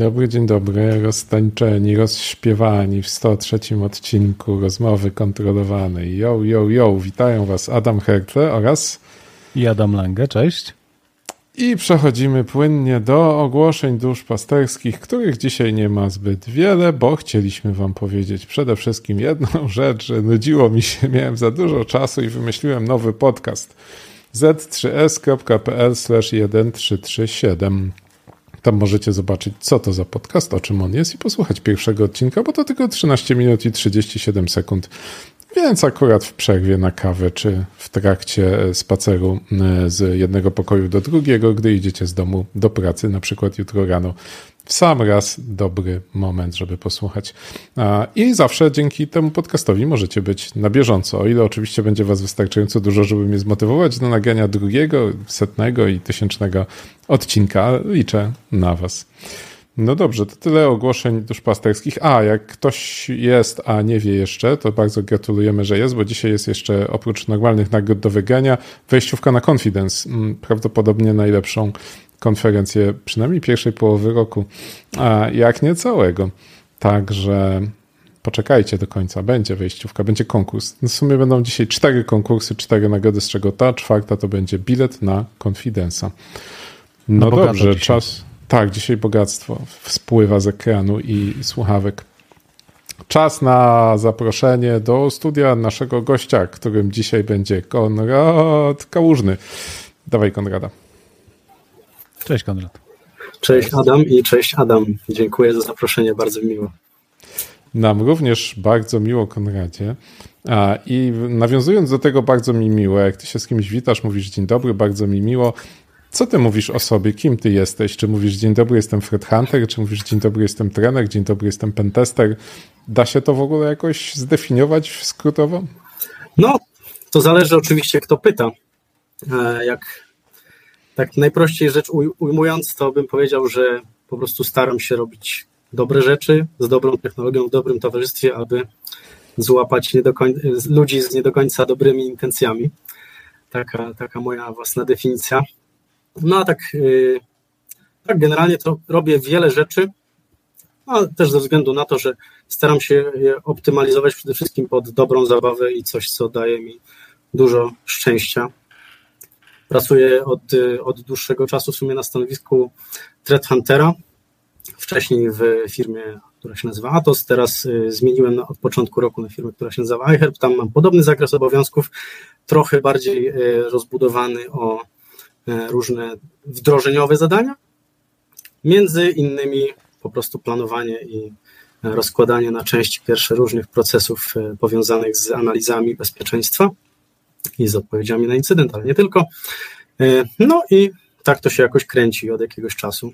Dobry, dzień dobry. Roztańczeni, rozśpiewani w 103 odcinku rozmowy kontrolowanej. Yo, yo, yo, witają Was Adam Hertle oraz i Adam Lange, cześć. I przechodzimy płynnie do ogłoszeń duszpasterskich, których dzisiaj nie ma zbyt wiele, bo chcieliśmy Wam powiedzieć przede wszystkim jedną rzecz, że nudziło mi się, miałem za dużo czasu i wymyśliłem nowy podcast z3s.pl 1337. Tam możecie zobaczyć, co to za podcast, o czym on jest i posłuchać pierwszego odcinka, bo to tylko 13 minut i 37 sekund. Więc akurat w przerwie na kawę, czy w trakcie spaceru e, z jednego pokoju do drugiego, gdy idziecie z domu do pracy, na przykład jutro rano, w sam raz dobry moment, żeby posłuchać. I zawsze dzięki temu podcastowi możecie być na bieżąco, o ile oczywiście będzie Was wystarczająco dużo, żeby mnie zmotywować do nagrania drugiego, setnego i tysięcznego odcinka. Liczę na Was. No dobrze, to tyle ogłoszeń duszpasterskich. A, jak ktoś jest, a nie wie jeszcze, to bardzo gratulujemy, że jest, bo dzisiaj jest jeszcze oprócz normalnych nagród do wygrania wejściówka na Confidence. Mm, prawdopodobnie najlepszą konferencję, przynajmniej pierwszej połowy roku, a jak nie całego. Także poczekajcie do końca, będzie wejściówka, będzie konkurs. W sumie będą dzisiaj cztery konkursy, cztery nagrody, z czego ta czwarta to będzie bilet na Confidence'a. No, no dobrze, czas. Tak, dzisiaj bogactwo spływa z ekranu i słuchawek. Czas na zaproszenie do studia naszego gościa, którym dzisiaj będzie Konrad Kałużny. Dawaj, Konrada. Cześć, Konrad. Cześć, Adam i cześć, Adam. Dziękuję za zaproszenie, bardzo miło. Nam również bardzo miło, Konradzie. I nawiązując do tego, bardzo mi miło, jak ty się z kimś witasz, mówisz dzień dobry, bardzo mi miło, co ty mówisz o sobie? Kim ty jesteś? Czy mówisz dzień dobry, jestem Fred Hunter? Czy mówisz dzień dobry, jestem trener? Dzień dobry, jestem pentester? Da się to w ogóle jakoś zdefiniować skrótowo? No, to zależy oczywiście kto pyta. E, jak tak najprościej rzecz ujmując, to bym powiedział, że po prostu staram się robić dobre rzeczy z dobrą technologią, w dobrym towarzystwie, aby złapać ludzi z nie do końca dobrymi intencjami. Taka, taka moja własna definicja. No tak, yy, tak generalnie to robię wiele rzeczy, a też ze względu na to, że staram się je optymalizować przede wszystkim pod dobrą zabawę i coś, co daje mi dużo szczęścia. Pracuję od, od dłuższego czasu w sumie na stanowisku Threat Huntera, wcześniej w firmie, która się nazywa Atos, teraz y, zmieniłem od początku roku na firmę, która się nazywa iHerb, tam mam podobny zakres obowiązków, trochę bardziej y, rozbudowany o różne wdrożeniowe zadania, między innymi po prostu planowanie i rozkładanie na części pierwsze różnych procesów e, powiązanych z analizami bezpieczeństwa i z odpowiedziami na incydent, ale nie tylko. E, no i tak to się jakoś kręci od jakiegoś czasu.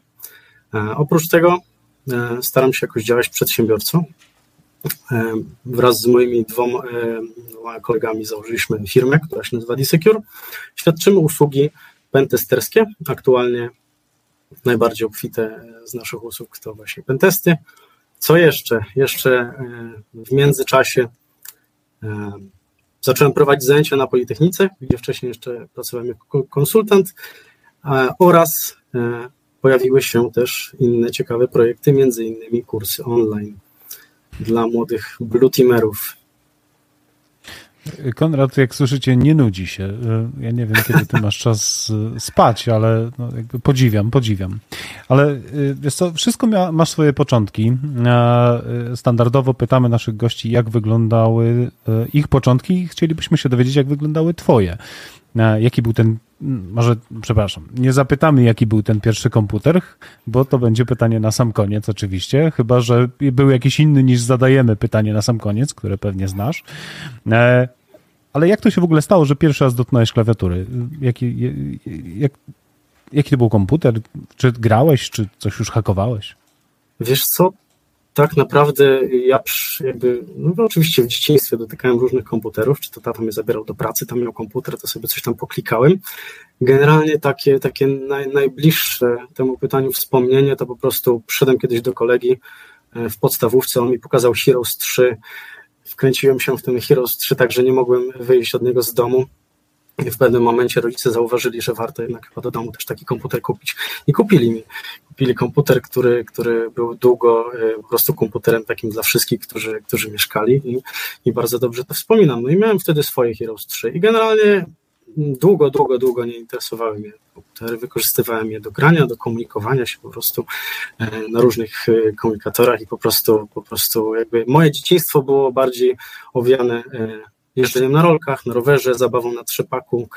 Oprócz tego staram się jakoś działać przedsiębiorcą. Wraz z moimi dwoma, kolegami założyliśmy firmę, która się nazywa D-Secure. Świadczymy usługi pentesterskie. Aktualnie najbardziej obfite z naszych usług to właśnie pentesty. Co jeszcze? Jeszcze e, w międzyczasie e, zacząłem prowadzić zajęcia na Politechnice, gdzie wcześniej jeszcze pracowałem jako konsultant oraz e, pojawiły się też inne ciekawe projekty, między innymi kursy online dla młodych blue teamerów. Konrad, jak słyszycie, nie nudzi się. Ja nie wiem, kiedy ty masz czas spać, ale no podziwiam, podziwiam. Ale y, wiesz co, wszystko ma, ma swoje początki. Standardowo pytamy naszych gości, jak wyglądały ich początki i chcielibyśmy się dowiedzieć, jak wyglądały twoje. Jaki był ten, może, przepraszam, nie zapytamy, jaki był ten pierwszy komputer, bo to będzie pytanie na sam koniec oczywiście, chyba, że był jakiś inny niż zadajemy pytanie na sam koniec, które pewnie znasz. Ale jak to się w ogóle stało, że pierwszy raz dotknąłeś klawiatury? Jaki, jak, jaki to był komputer? Czy grałeś, czy coś już hakowałeś? Wiesz co, tak naprawdę ja jakby, no oczywiście w dzieciństwie dotykałem różnych komputerów, czy to tata mnie zabierał do pracy, tam miał komputer, to sobie coś tam poklikałem. Generalnie takie, takie naj, najbliższe temu pytaniu wspomnienie to po prostu przyszedłem kiedyś do kolegi e, w podstawówce, on mi pokazał Heroes 3, wkręciłem się w ten Heroes 3, tak że nie mogłem wyjść od niego z domu. I w pewnym momencie rodzice zauważyli, że warto jednak chyba do domu też taki komputer kupić. I kupili mi. Kupili komputer, który, który był długo e, po prostu komputerem takim dla wszystkich, którzy, którzy mieszkali i, i bardzo dobrze to wspominam. No i miałem wtedy swoje Heroes 3 i generalnie długo, długo, długo nie interesowały mnie komputery. Wykorzystywałem je do grania, do komunikowania się po prostu e, na różnych e, komunikatorach i po prostu, po prostu jakby moje dzieciństwo było bardziej owiane jeżdżeniem na rolkach, na rowerze, zabawą na trzepaku,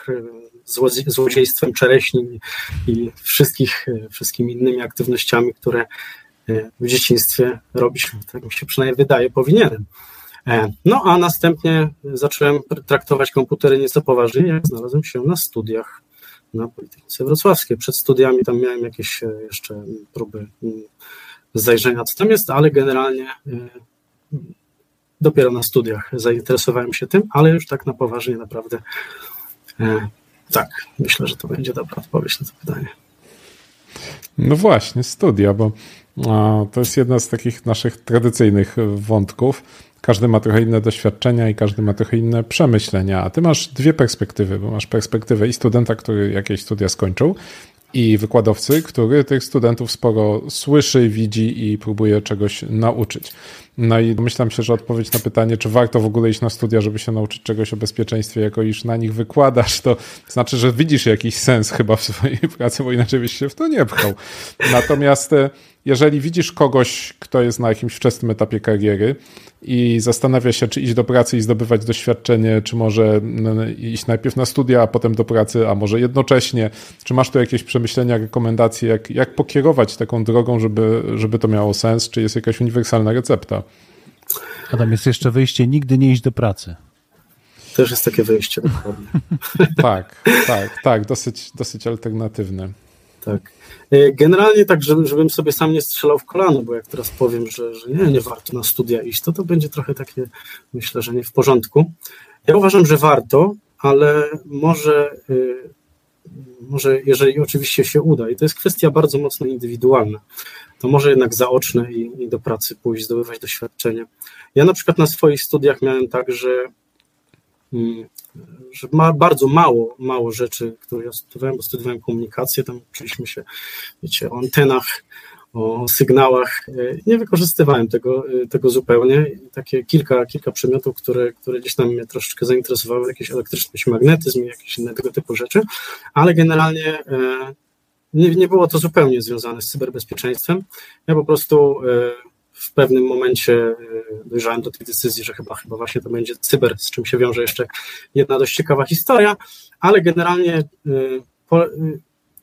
złodziejstwem czereśni i wszystkich, wszystkimi innymi aktywnościami, które e, w dzieciństwie robić, tak mi się przynajmniej wydaje, powinienem. E, no a następnie zacząłem traktować komputery nieco poważniej, jak znalazłem się na studiach na Politechnice Wrocławskiej. Przed studiami tam miałem jakieś e, jeszcze próby mm, zajrzenia, co tam jest, ale generalnie dopiero na studiach zainteresowałem się tym, ale już tak na poważnie naprawdę e, tak, myślę, że to będzie dobra odpowiedź na to pytanie. No właśnie, studia, bo to jest jedna z takich naszych tradycyjnych wątków. Każdy ma trochę inne doświadczenia i każdy ma trochę inne przemyślenia, a ty masz dwie perspektywy, bo masz perspektywę i studenta, który jakieś studia skończył, i wykładowcy, który tych studentów sporo słyszy, widzi i próbuje czegoś nauczyć. No i domyślam się, że odpowiedź na pytanie, czy warto w ogóle iść na studia, żeby się nauczyć czegoś o bezpieczeństwie, jako iż na nich wykładasz, to znaczy, że widzisz jakiś sens chyba w swojej pracy, bo inaczej byś się w to nie pchał. Natomiast e, jeżeli widzisz kogoś, kto jest na jakimś wczesnym etapie kariery i zastanawia się, czy iść do pracy i zdobywać doświadczenie, czy może iść najpierw na studia, a potem do pracy, a może jednocześnie, czy masz tu jakieś przemyślenia, rekomendacje, jak, jak pokierować taką drogą, żeby, żeby to miało sens, czy jest jakaś uniwersalna recepta? Adam, jest jeszcze wyjście, nigdy nie iść do pracy. Też jest takie wyjście, dokładnie. tak, tak, tak, dosyć, dosyć alternatywne. Tak. E, generalnie tak, żebym sobie sam nie strzelał w kolano, bo jak teraz powiem, że, że nie, nie warto na studia iść, to to będzie trochę takie, myślę, że nie w porządku. Ja uważam, że warto, ale może, y, może jeżeli oczywiście się uda, i to jest kwestia bardzo mocno indywidualna, to może jednak zaoczne i, i do pracy pójść, zdobywać doświadczenie. Ja na przykład na swoich studiach miałem tak, że mm, że ma bardzo mało, mało rzeczy, które ja studiowałem, bo studiowałem komunikację, tam uczyliśmy się, wiecie, o antenach, o sygnałach. Nie wykorzystywałem tego, tego zupełnie. Takie kilka, kilka przedmiotów, które, które gdzieś tam mnie troszeczkę zainteresowały, jakieś elektryczność, magnetyzm i jakieś inne tego typu rzeczy, ale generalnie e, nie, nie było to zupełnie związane z cyberbezpieczeństwem. Ja po prostu e, w pewnym momencie e, dojrzałem do tej decyzji, że chyba, chyba właśnie to będzie cyber, z czym się wiąże jeszcze jedna dość ciekawa historia, ale generalnie e, po,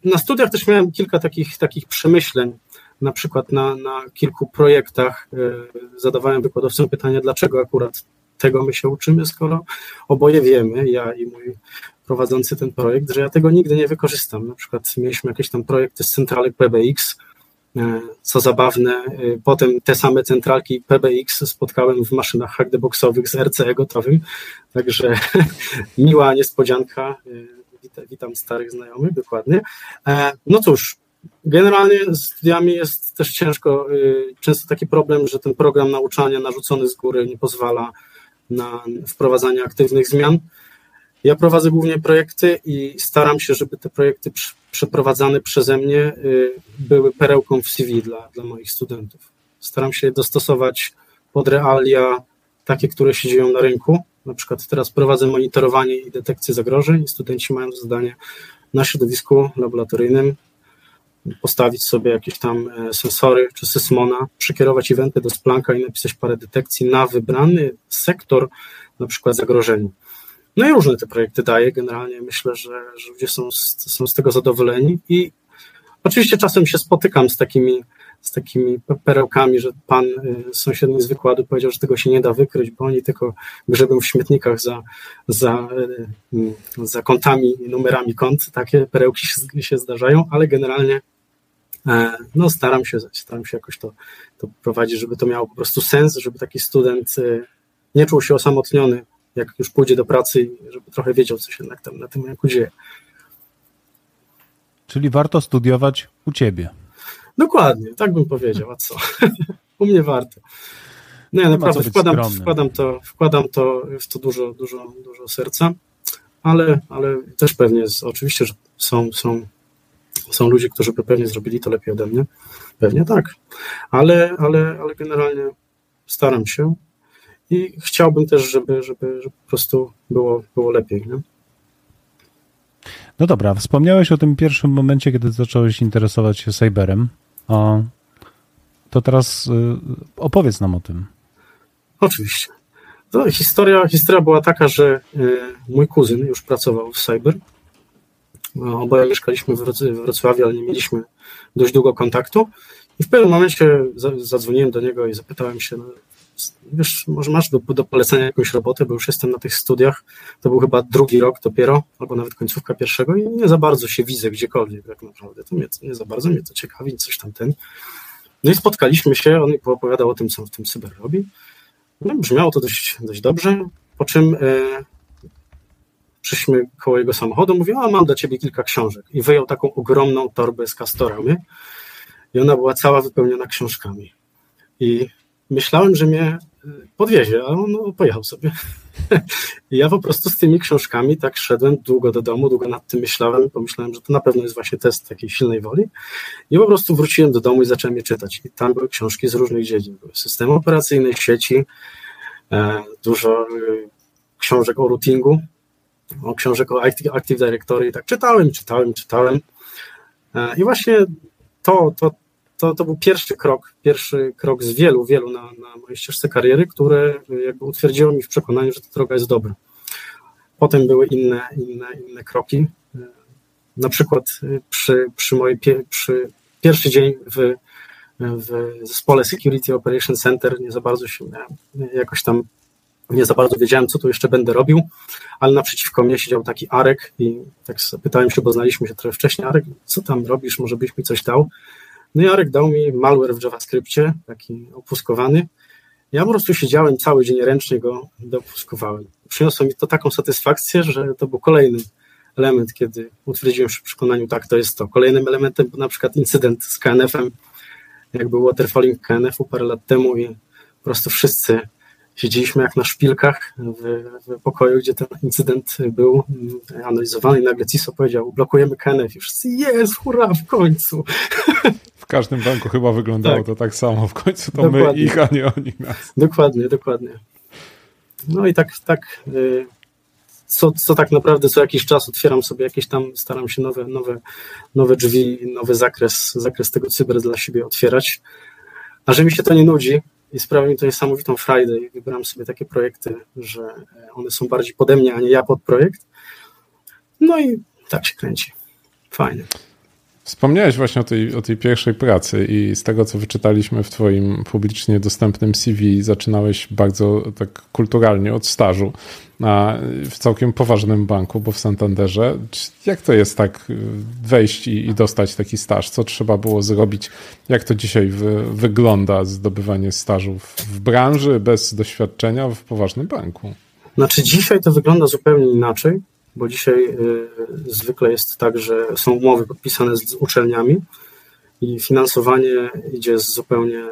na studiach też miałem kilka takich, takich przemyśleń, na przykład na, na kilku projektach zadawałem wykładowcom pytanie, dlaczego akurat tego my się uczymy, skoro oboje wiemy, ja i mój prowadzący ten projekt, że ja tego nigdy nie wykorzystam. Na przykład mieliśmy jakieś tam projekty z centralek PBX, E, co zabawne, e, potem te same centralki PBX spotkałem w maszynach hackdeboxowych z RCE gotowym, także miła niespodzianka. E, witam starych znajomych, dokładnie. No cóż, generalnie z studiami jest też ciężko, często taki problem, że ten program nauczania narzucony z góry nie pozwala na wprowadzanie aktywnych zmian. Ja prowadzę głównie projekty i staram się, żeby te projekty przeprowadzane przeze mnie y, były perełką w CV dla, dla moich studentów. Staram się dostosować pod realia takie, które się dzieją na rynku. Na przykład teraz prowadzę monitorowanie i detekcję zagrożeń i studenci mają zadanie na środowisku laboratoryjnym postawić sobie jakieś tam e, sensory czy sysmona, przekierować eventy do Splanka i napisać parę detekcji na wybrany sektor, na przykład zagrożenia. No i różne te projekty daje. Generalnie myślę, że, że ludzie są, są z tego zadowoleni i oczywiście czasem się spotykam z takimi, z takimi perełkami, że pan y, sąsiedni z wykładu powiedział, że tego się nie da wykryć, bo oni tylko grzebią w śmietnikach za, za, y, za kątami i numerami kont. Takie perełki się, się zdarzają, ale generalnie e, no staram się, staram się jakoś to, to prowadzić, żeby to miało po prostu sens, żeby taki student y, nie czuł się osamotniony jak już pójdzie do pracy, żeby trochę wiedział, co się jednak tam na tym rynku dzieje. Czyli warto studiować u ciebie. Dokładnie, tak bym powiedział, a co? u mnie warto. No ja naprawdę wkładam, wkładam, to, wkładam to w to dużo, dużo, dużo serca, ale, ale też pewnie jest, oczywiście, że są, są, są ludzie, którzy by pewnie zrobili to lepiej ode mnie. Pewnie tak, ale, ale, ale generalnie staram się i chciałbym też, żeby, żeby, żeby po prostu było, było lepiej. Nie? No dobra, wspomniałeś o tym pierwszym momencie, kiedy zacząłeś interesować się cyberem. O, to teraz y, opowiedz nam o tym. Oczywiście. To historia, historia była taka, że y, mój kuzyn już pracował w cyber. Oboje mieszkaliśmy w Wrocławiu, ale nie mieliśmy dość długo kontaktu. I w pewnym momencie zadzwoniłem do niego i zapytałem się, wiesz, może masz do, do polecenia jakąś robotę, bo już jestem na tych studiach. To był chyba drugi rok dopiero, albo nawet końcówka pierwszego i nie za bardzo się widzę gdziekolwiek tak naprawdę. To mnie, nie za bardzo mnie to ciekawi, coś tam ten. No i spotkaliśmy się, on opowiadał o tym, co w tym cyber robi. No, brzmiało to dość, dość dobrze, po czym e, przyszliśmy koło jego samochodu, mówię, a mam dla ciebie kilka książek. I wyjął taką ogromną torbę z kastorami i ona była cała wypełniona książkami. I myślałem, że mnie y, podwiezie, a on no, pojechał sobie. Ja po prostu z tymi książkami tak szedłem długo do domu, długo nad tym myślałem, pomyślałem, że to na pewno jest właśnie test takiej silnej woli. I po prostu wróciłem do domu i zacząłem je czytać. I tam były książki z różnych dziedzin. Były systemy operacyjne, sieci, e, dużo y, książek o routingu, książek o Active Directory i tak czytałem, czytałem, czytałem. E, I właśnie to, to, to, to był pierwszy krok, pierwszy krok z wielu, wielu na, na mojej ścieżce kariery, które jakby utwierdziło mi w przekonaniu, że ta droga jest dobra. Potem były inne, inne, inne kroki. Na przykład przy, przy mojej przy pierwszy dzień w, w zespole Security Operation Center nie za bardzo się jakoś tam nie za bardzo wiedziałem, co tu jeszcze będę robił, ale naprzeciwko mnie siedział taki Arek i tak zapytałem się, bo znaliśmy się trochę wcześniej, Arek, co tam robisz, może byś mi coś dał? No i Arek dał mi malware w JavaScriptie, taki opuskowany. Ja po prostu siedziałem cały dzień ręcznie go dopuskowałem. Przyniosło mi to taką satysfakcję, że to był kolejny element, kiedy utwierdziłem się w przekonaniu, tak, to jest to. Kolejnym elementem był na przykład incydent z KNF-em, jak był waterfalling KNF-u parę lat temu i po prostu wszyscy siedzieliśmy jak na szpilkach w, w, pokoju, gdzie ten incydent był analizowany i nagle CISO powiedział, blokujemy KNF i wszyscy, jest, hurra, w końcu. W każdym banku chyba wyglądało tak. to tak samo, w końcu to dokładnie. my ich, a nie oni nas. Dokładnie, dokładnie. No i tak, tak y, co, co tak naprawdę co jakiś czas otwieram sobie jakieś tam, staram się nowe, nowe, nowe drzwi, nowy zakres, zakres tego cyber dla siebie otwierać. A że mi się to nie nudzi, i sprawia mi to niesamowitą frajdę i wybieram sobie takie projekty, że one są bardziej pode mnie, a nie ja pod projekt. No i tak się kręci. Fajnie. Wspomniałeś właśnie o tej, o tej pierwszej pracy i z tego, co wyczytaliśmy w Twoim publicznie dostępnym CV, zaczynałeś bardzo tak kulturalnie od stażu na, w całkiem poważnym banku, bo w Santanderze. Jak to jest tak wejść i, i dostać taki staż? Co trzeba było zrobić? Jak to dzisiaj wy, wygląda zdobywanie stażu w branży bez doświadczenia w poważnym banku? Znaczy dzisiaj to wygląda zupełnie inaczej bo dzisiaj y, zwykle jest tak, że są umowy podpisane z uczelniami i finansowanie idzie z zupełnie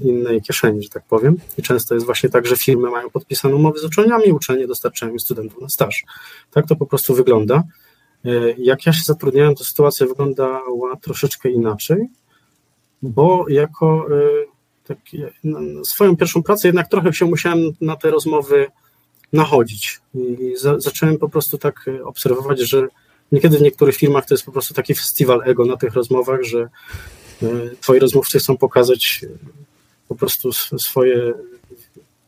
innej kieszeni, że tak powiem. I często jest właśnie tak, że firmy mają podpisane umowy z uczelniami, uczelnie dostarczają studentów na staż. Tak to po prostu wygląda. Y, jak ja się zatrudniałem, to sytuacja wyglądała troszeczkę inaczej, bo jako tak, swoją pierwszą pracę jednak trochę się musiałem na te rozmowy nachodzić. I za, zacząłem po prostu tak e, obserwować, że niekiedy w niektórych firmach to jest po prostu taki festiwal ego na tych rozmowach, że e, twoi rozmówcy chcą pokazać e, po prostu swoje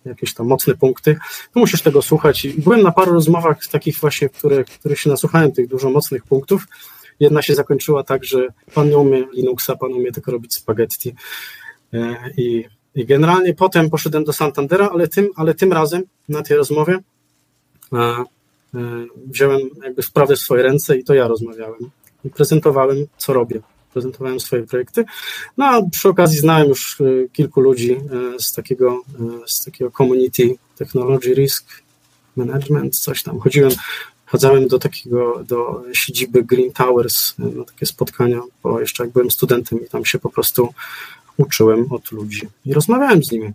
jakieś tam mocne punkty, to musisz tego słuchać. I byłem na paru rozmowach takich właśnie, które, które się nasłuchałem tych dużo mocnych punktów. Jedna się zakończyła tak, że pan nie umie Linuxa, pan umie tylko robić spaghetti. I i generalnie potem poszedłem do Santandera, ale tym, ale tym razem na tej rozmowie e, e, wziąłem jakby sprawę w swoje ręce i to ja rozmawiałem. I prezentowałem, co robię. Prezentowałem swoje projekty. No a przy okazji znałem już e, kilku ludzi z takiego, z takiego community technology risk management, coś tam. Chodziłem, chodzałem do takiego, do siedziby Green Towers na takie spotkania, bo jeszcze jak byłem studentem i tam się po prostu uczyłem od ludzi i rozmawiałem z nimi.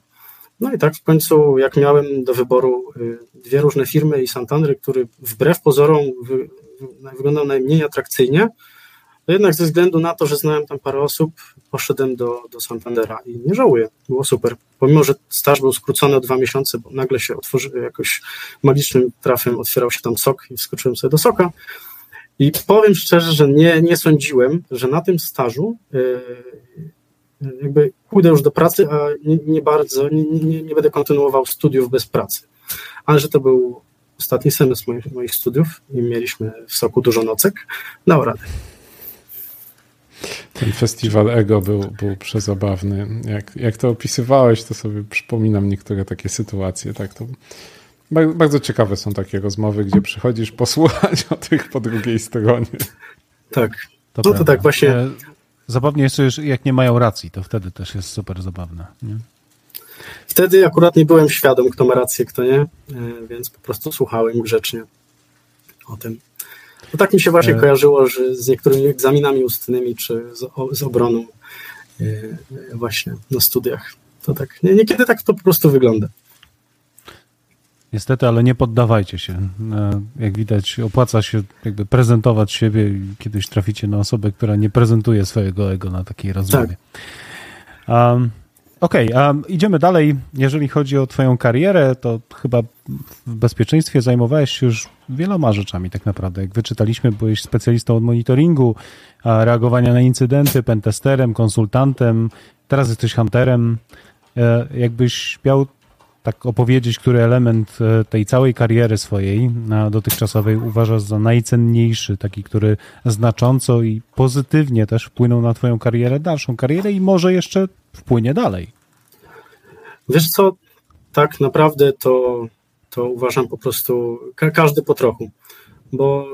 No i tak w końcu, jak miałem do wyboru y, dwie różne firmy i Santander, który wbrew pozorom wy, wyglądał najmniej atrakcyjnie, to jednak ze względu na to, że znałem tam parę osób, poszedłem do, do Santandera i nie żałuję, było super. Pomimo, że staż był skrócony o dwa miesiące, bo nagle się otworzy, jakoś magicznym trafem otwierał się tam sok i wskoczyłem sobie do soka. I powiem szczerze, że nie, nie sądziłem, że na tym stażu yy, jakby pójdę już do pracy, a nie, nie bardzo, nie, nie, nie, będę kontynuował studiów bez pracy. Ale że to był ostatni semestr moich, moich studiów i mieliśmy w soku dużo nocek, dało radę. Ten festiwal Ego był, był przezabawny. Jak, jak to opisywałeś, to sobie przypominam niektóre takie sytuacje. Tak, to bardzo ciekawe są takie rozmowy, gdzie przychodzisz posłuchać o tych po drugiej stronie. Tak. To no to tak właśnie. Zabawnie jest, że jak nie mają racji, to wtedy też jest super zabawne. Nie? Wtedy akurat nie byłem świadom, kto ma rację, kto nie, e, więc po prostu słuchałem grzecznie o tym. To tak mi się właśnie e... kojarzyło, że z niektórymi egzaminami ustnymi, czy z, z obroną e, właśnie na studiach. To tak, nie, niekiedy tak to po prostu wygląda. Niestety, ale nie poddawajcie się. E, jak widać, opłaca się jakby prezentować siebie i kiedyś traficie na osobę, która nie prezentuje swojego ego na takiej rozmowie. Tak. Um, Okej, okay, um, idziemy dalej. Jeżeli chodzi o Twoją karierę, to chyba w bezpieczeństwie zajmowałeś się już wieloma rzeczami, tak naprawdę. Jak wyczytaliśmy, byłeś specjalistą od monitoringu, reagowania na incydenty, pentesterem, konsultantem, teraz jesteś hunterem. E, jakbyś miał tak opowiedzieć, który element e, tej całej kariery swojej dotychczasowej uważasz za najcenniejszy, taki, który znacząco i pozytywnie też wpłynął na Twoją karierę, dalszą karierę i może jeszcze wpłynie dalej? Wiesz co, tak naprawdę to, to uważam po prostu ka każdy po trochu, bo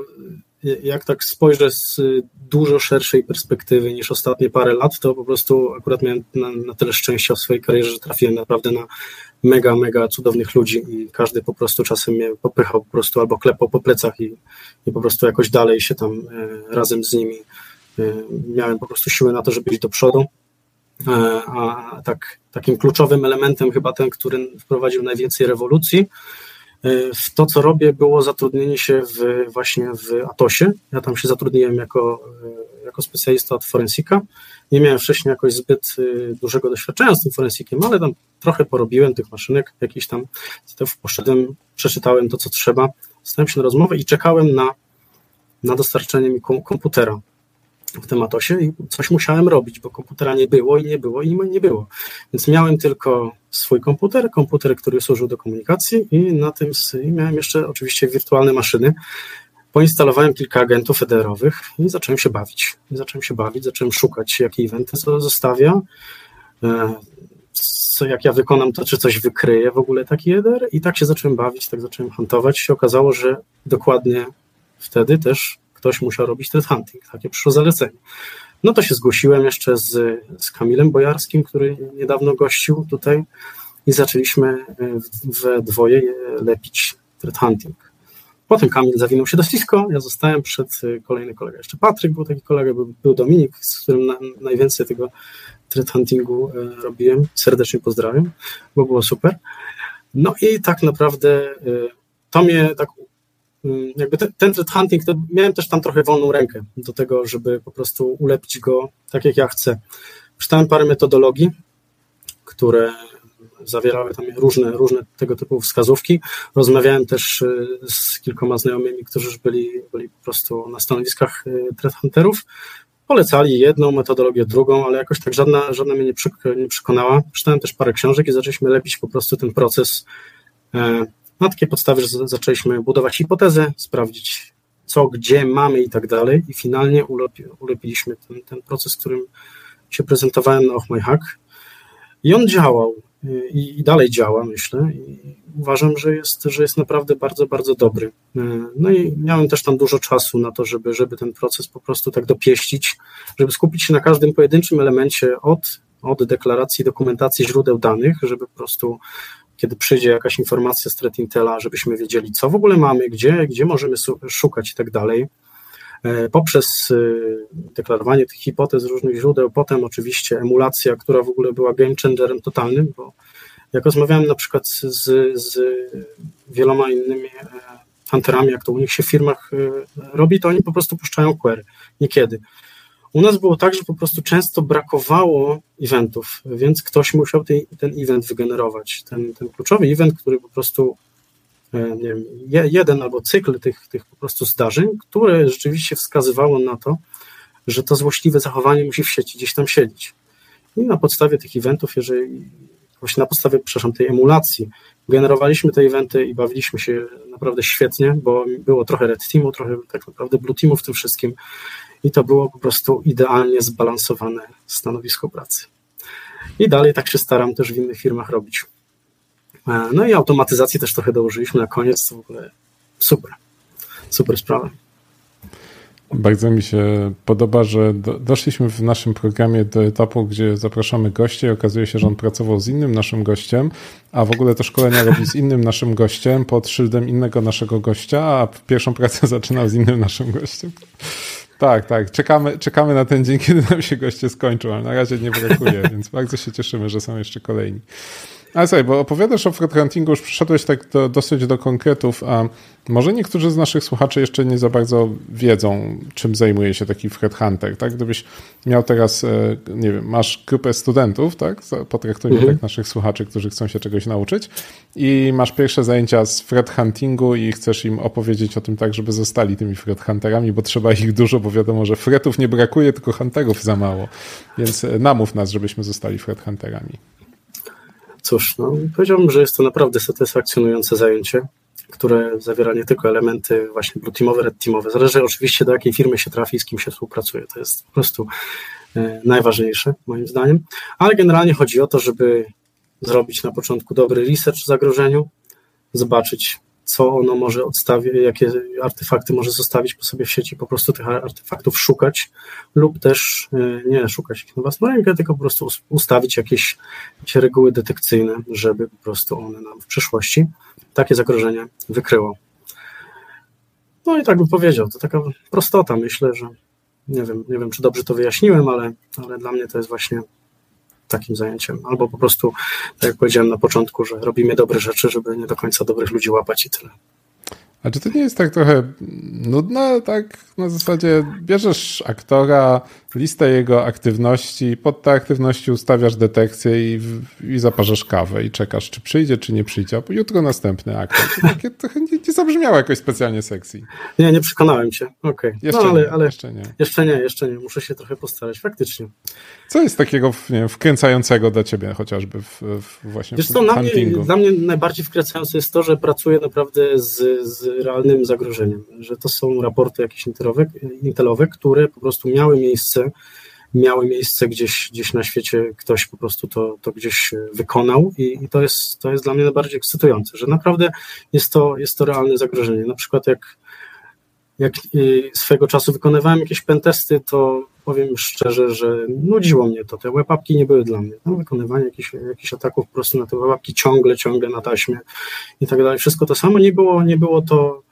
jak tak spojrzę z dużo szerszej perspektywy niż ostatnie parę lat, to po prostu akurat miałem na, na tyle szczęścia w swojej karierze, że trafiłem naprawdę na mega, mega cudownych ludzi i każdy po prostu czasem mnie popychał po prostu albo klepał po plecach i, i po prostu jakoś dalej się tam e, razem z nimi e, miałem po prostu siłę na to, żeby iść do przodu. E, a tak, takim kluczowym elementem, chyba ten, który wprowadził najwięcej rewolucji, w to, co robię, było zatrudnienie się w, właśnie w Atosie. Ja tam się zatrudniłem jako, jako specjalista od forensika. Nie miałem wcześniej jakoś zbyt y, dużego doświadczenia z tym forensikiem, ale tam trochę porobiłem tych maszynek, jakiś tam poszedłem, przeczytałem to, co trzeba, stałem się na rozmowę i czekałem na, na dostarczenie mi komputera w tematosie i coś musiałem robić, bo komputera nie było i nie było i nie było. Więc miałem tylko swój komputer, komputer, który służył do komunikacji i na tym miałem jeszcze oczywiście wirtualne maszyny. Poinstalowałem kilka agentów federowych i zacząłem się bawić. I zacząłem się bawić, zacząłem szukać, jakie eventy zostawia, e, co, jak ja wykonam to, czy coś wykryje w ogóle taki eder i tak się zacząłem bawić, tak zacząłem huntować. Się okazało, że dokładnie wtedy też ktoś musiał robić threat hunting, takie przyszło zalecenie. No to się zgłosiłem jeszcze z, z Kamilem Bojarskim, który niedawno gościł tutaj i zaczęliśmy e, we dwoje lepić threat hunting. Potem Kamil zawinął się do Cisco, ja zostałem przed e, kolejny kolega, jeszcze Patryk był taki kolega, był, był Dominik, z którym na, najwięcej tego threat huntingu e, robiłem. Serdecznie pozdrawiam, bo było super. No i tak naprawdę to mnie tak jakby ten, ten threat hunting, to miałem też tam trochę wolną rękę do tego, żeby po prostu ulepić go tak, jak ja chcę. Czytałem parę metodologii, które zawierały tam różne, różne tego typu wskazówki. Rozmawiałem też y, z kilkoma znajomymi, którzy byli, byli po prostu na stanowiskach y, threat hunterów. Polecali jedną metodologię, drugą, ale jakoś tak żadna, żadna mnie nie przekonała. Czytałem też parę książek i zaczęliśmy lepić po prostu ten proces e, na takiej podstawie, że zaczęliśmy budować hipotezę, sprawdzić co, gdzie mamy i tak dalej i finalnie ulepi, ulepiliśmy ten, ten proces, którym się prezentowałem na Oh My Hack i on działał i, i dalej działa, myślę i uważam, że jest, że jest naprawdę bardzo, bardzo dobry. No i miałem też tam dużo czasu na to, żeby, żeby ten proces po prostu tak dopieścić, żeby skupić się na każdym pojedynczym elemencie od, od deklaracji, dokumentacji źródeł danych, żeby po prostu kiedy przyjdzie jakaś informacja z Threat Intela, żebyśmy wiedzieli, co w ogóle mamy, gdzie, gdzie możemy szukać i tak dalej. E, poprzez e, deklarowanie tych hipotez różnych źródeł, potem oczywiście emulacja, która w ogóle była game changerem totalnym, bo Jak rozmawiałem na przykład z, z wieloma innymi e, hunterami, jak to u nich się w firmach robi, to oni po prostu puszczają query. Niekiedy. U nas było tak, że po prostu często brakowało eventów, więc ktoś musiał ten, ten event wygenerować. Ten, ten kluczowy event, który po prostu wiem, jeden albo cykl tych, tych po prostu zdarzeń, które rzeczywiście wskazywało na to, że to złośliwe zachowanie musi w sieci gdzieś tam siedzieć. I na podstawie tych eventów, jeżeli właśnie na podstawie, przepraszam, tej emulacji generowaliśmy te eventy i bawiliśmy się naprawdę świetnie, bo było trochę Red Teamu, trochę tak naprawdę Blue Teamu w tym wszystkim i to było po prostu idealnie zbalansowane stanowisko pracy. I dalej tak się staram też w innych firmach robić. E, no i automatyzacji też trochę dołożyliśmy na koniec, to w ogóle super, super sprawa. Bardzo mi się podoba, że do, doszliśmy w naszym programie do etapu, gdzie zapraszamy gości i okazuje się, że on pracował z innym naszym gościem, a w ogóle to szkolenia robi z innym naszym gościem pod szyldem innego naszego gościa, a pierwszą pracę zaczynał z innym naszym gościem. Tak, tak. Czekamy, czekamy na ten dzień, kiedy nam się goście skończą, ale na razie nie brakuje, więc bardzo się cieszymy, że są jeszcze kolejni. Ale słuchaj, bo opowiadasz o huntingu, już przyszedłeś tak do, dosyć do konkretów, a może niektórzy z naszych słuchaczy jeszcze nie za bardzo wiedzą, czym zajmuje się taki hunter, tak? Gdybyś miał teraz, e, nie wiem, masz grupę studentów, tak? Potraktujmy mhm. tak naszych słuchaczy, którzy chcą się czegoś nauczyć i masz pierwsze zajęcia z huntingu i chcesz im opowiedzieć o tym tak, żeby zostali tymi hunterami, bo trzeba ich dużo, bo wiadomo, że fretów nie brakuje, tylko hunterów za mało. Więc e, namów nas, żebyśmy zostali hunterami. Cóż, no, powiedziałbym, że jest to naprawdę satysfakcjonujące zajęcie, które zawiera nie tylko elementy właśnie blue teamowe, red teamowe. Zależy oczywiście do jakiej firmy się trafi z kim się współpracuje. To jest po prostu e, najważniejsze moim zdaniem. Ale generalnie chodzi o to, żeby zrobić na początku dobry research w zagrożeniu, zobaczyć co ono może odstawić, jakie artefakty może zostawić po sobie w sieci, po prostu tych artefaktów szukać lub też e, nie szukać ich na własną rękę, tylko po prostu ustawić jakieś, jakieś reguły detekcyjne, żeby po prostu one nam w przyszłości takie zagrożenie wykryło. No i tak bym powiedział, to taka prostota, myślę, że nie wiem, nie wiem czy dobrze to wyjaśniłem, ale, ale dla mnie to jest właśnie takim zajęciem. Albo po prostu, tak jak powiedziałem na początku, że robimy dobre rzeczy, żeby nie do końca dobrych ludzi łapać i tyle. A czy to nie jest tak trochę nudne, tak na zasadzie bierzesz aktora, listę jego aktywności, pod te aktywności ustawiasz detekcję i, i zaparzasz kawę i czekasz, czy przyjdzie, czy nie przyjdzie, a jutro następny aktor. To takie trochę nie, nie zabrzmiało jakoś specjalnie sexy. Nie, nie przekonałem. Okej. Okay. Jeszcze, no, ale, ale jeszcze nie. Jeszcze nie, jeszcze nie. Muszę się trochę postarać, faktycznie. Co jest takiego nie wiem, wkręcającego dla ciebie chociażby w, w właśnie Wiesz, w to dla mnie, dla mnie najbardziej wkręcające jest to, że pracuję naprawdę z, z realnym zagrożeniem, że to są raporty jakieś intelowe, intelowe, które po prostu miały miejsce miały miejsce gdzieś, gdzieś na świecie, ktoś po prostu to, to gdzieś wykonał i, i, to, jest, to jest dla mnie najbardziej ekscytujące, że naprawdę jest to, jest to realne zagrożenie. Na przykład jak, jak y, swego czasu wykonywałem jakieś pentesty, to powiem szczerze, że nudziło mnie to. Te webapki nie były dla mnie. Wykonywanie jakichś, jakichś ataków po prostu na te webapki ciągle, ciągle na taśmie i tak dalej. Wszystko to samo. Nie było, nie było to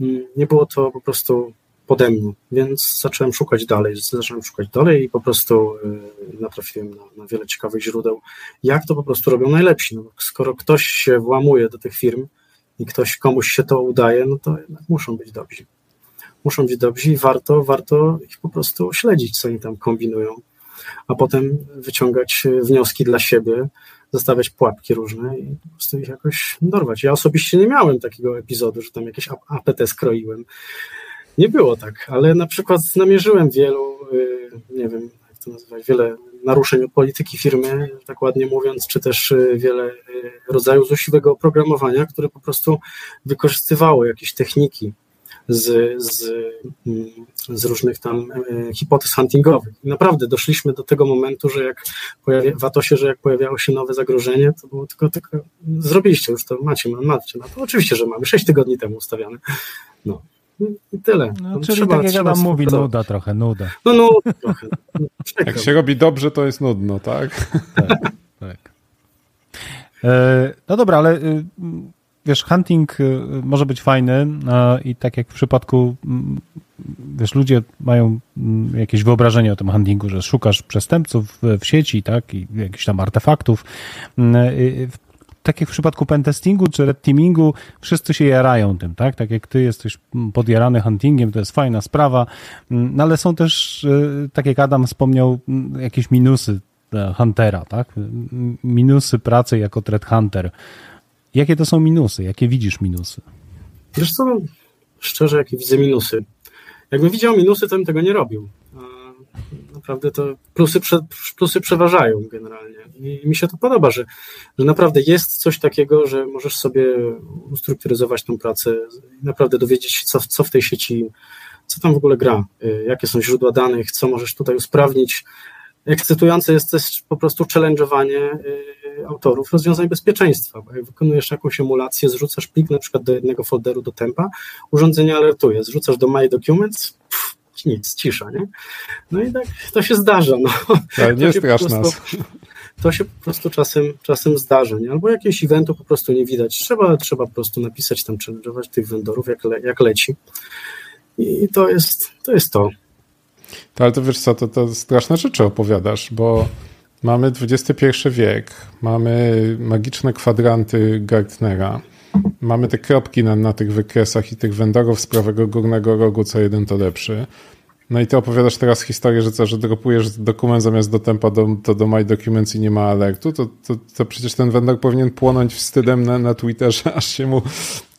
mm, nie było to po prostu pode więc zacząłem szukać dalej, zacząłem szukać dalej i po prostu y, natrafiłem na, na wiele ciekawych źródeł, jak to po prostu robią najlepsi. No, skoro ktoś się włamuje do tych firm i ktoś komuś się to udaje, no to jednak muszą być dobrzy. Muszą być dobrzy i warto, warto ich po prostu śledzić, co oni tam kombinują, a potem wyciągać wnioski dla siebie, zostawiać pułapki różne i po prostu ich jakoś dorwać. Ja osobiście nie miałem takiego epizodu, że tam jakieś APT skroiłem. Nie było tak, ale na przykład namierzyłem wielu, y, nie wiem, jak to nazywać, wiele naruszeń polityki firmy, tak ładnie mówiąc, czy też y, wiele rodzajów złośliwego oprogramowania, które po prostu wykorzystywało jakieś techniki z, z, z różnych tam hipotez huntingowych. I naprawdę doszliśmy do tego momentu, że jak pojawia, w Atosie, że jak pojawiało się nowe zagrożenie, to było tylko, tylko zrobiliście już to, macie, macie, no to oczywiście, że mamy, sześć tygodni temu ustawiane. No. I tyle. No, czyli trzeba, tak jak Adam mówi, nuda trochę, nuda. No, no trochę. jak się robi dobrze, to jest nudno, tak? Tak, tak. E, no dobra, ale y, wiesz, hunting y, może być fajny i tak jak w przypadku, mm, wiesz, ludzie mają mm, jakieś wyobrażenie o tym huntingu, że szukasz przestępców w sieci, tak, i jakichś tam artefaktów. Mm, y, tak jak w przypadku pentestingu czy red teamingu, wszyscy się jarają tym, tak? Tak jak ty jesteś podjarany huntingiem, to jest fajna sprawa, no ale są też, y, tak jak Adam wspomniał, jakieś minusy Huntera, tak? Minusy pracy jako threat hunter. Jakie to są minusy? Jakie widzisz minusy? Wiesz co, szczerze, jakie widzę minusy. Jakbym widział minusy, to bym tego nie robił. Naprawdę to plusy, plusy przeważają generalnie. I mi się to podoba, że, że naprawdę jest coś takiego, że możesz sobie ustrukturyzować tą pracę i naprawdę dowiedzieć się, co, co w tej sieci, co tam w ogóle gra, y, jakie są źródła danych, co możesz tutaj usprawnić. Ekscytujące jest też po prostu challenge'owanie y, autorów rozwiązań bezpieczeństwa, bo jak wykonujesz jakąś emulację, zrzucasz plik na przykład do jednego folderu do tempa, urządzenie alertuje, zrzucasz do My Documents, pff, nic, cisza, nie? No i tak to się zdarza. No. Ale nie strasz nas. To się po prostu czasem, czasem zdarza, nie? Albo jakiegoś eventu po prostu nie widać. Trzeba, trzeba po prostu napisać tam, challenge'ować tych vendorów, jak, le, jak leci. I to jest to. Jest to. To ale to wiesz co, to, to straszne rzeczy opowiadasz, bo mamy XXI wiek, mamy magiczne kwadranty Gartnera, mamy te kropki na, na tych wykresach i tych wędorów z prawego górnego rogu, co jeden to lepszy. No i ty opowiadasz teraz historię, że co, że dropujesz dokument zamiast do tempa do, to do My Documents i nie ma alertu, to, to, to przecież ten vendor powinien płonąć wstydem na, na Twitterze, aż się mu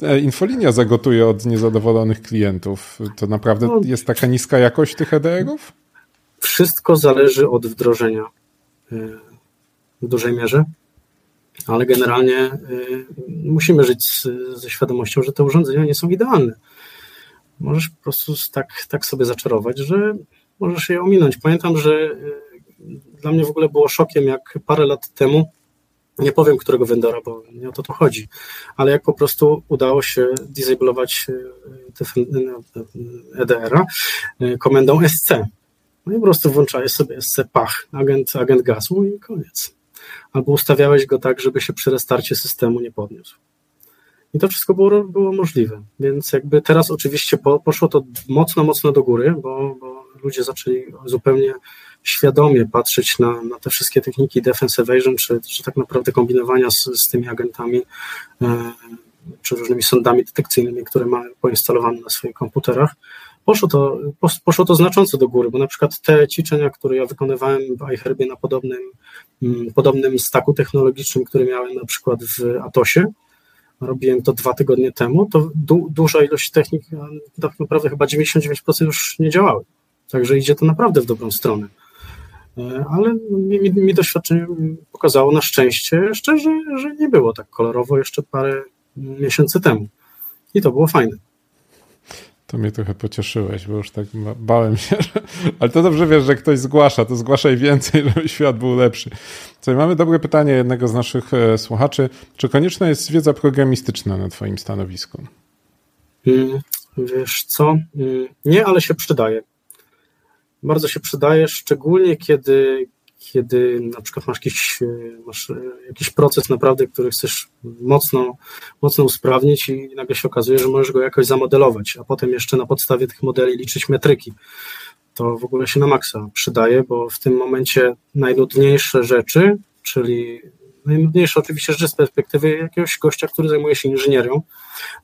e, infolinia zagotuje od niezadowolonych klientów. To naprawdę no, jest taka niska jakość tych EDR-ów? Wszystko zależy od wdrożenia e, w dużej mierze ale generalnie y, musimy żyć ze świadomością, że te urządzenia nie są idealne. Możesz po prostu tak, tak sobie zaczarować, że możesz je ominąć. Pamiętam, że y, dla mnie w ogóle było szokiem, jak parę lat temu, nie powiem którego vendora, bo nie o to tu chodzi, ale jak po prostu udało się disablować y, EDR-a komendą SC. No i po prostu włączałeś sobie SC pach, agent, agent gazu i koniec albo ustawiałeś go tak, żeby się przy restarcie systemu nie podniósł. I to wszystko było, było możliwe. Więc jakby teraz oczywiście po, poszło to mocno, mocno do góry, bo, bo ludzie zaczęli zupełnie świadomie patrzeć na, na te wszystkie techniki defense evasion, czy, czy tak naprawdę kombinowania z, z tymi agentami, e, czy różnymi sądami detekcyjnymi, które mają poinstalowane na swoich komputerach poszło to, poszło to znacząco do góry, bo na przykład te ćwiczenia, które ja wykonywałem w iHerbie na podobnym, mm, podobnym staku technologicznym, który miałem na przykład w Atosie, robiłem to dwa tygodnie temu, to du, duża ilość technik, tak naprawdę chyba 99% już nie działały. Także idzie to naprawdę w dobrą stronę. E, ale mi, mi, mi doświadczenie pokazało na szczęście jeszcze, że, że nie było tak kolorowo jeszcze parę miesięcy temu. I to było fajne. To mnie trochę pocieszyłeś, bo już tak bałem się, że... ale to dobrze wiesz, że ktoś zgłasza, to zgłaszaj więcej, żeby świat był lepszy. Co, mamy dobre pytanie jednego z naszych e, słuchaczy. Czy konieczna jest wiedza programistyczna na twoim stanowisku? Hmm, wiesz co? Hmm, nie, ale się przydaje. Bardzo się przydaje, szczególnie kiedy, kiedy na przykład masz jakiś, e, masz e, jakiś proces naprawdę, który chcesz mocno, mocno usprawnić i nagle się okazuje, że możesz go jakoś zamodelować, a potem jeszcze na podstawie tych modeli liczyć metryki. To w ogóle się na maksa przydaje, bo w tym momencie najnudniejsze rzeczy, czyli najnudniejsze oczywiście rzeczy z perspektywy jakiegoś gościa, który zajmuje się inżynierią,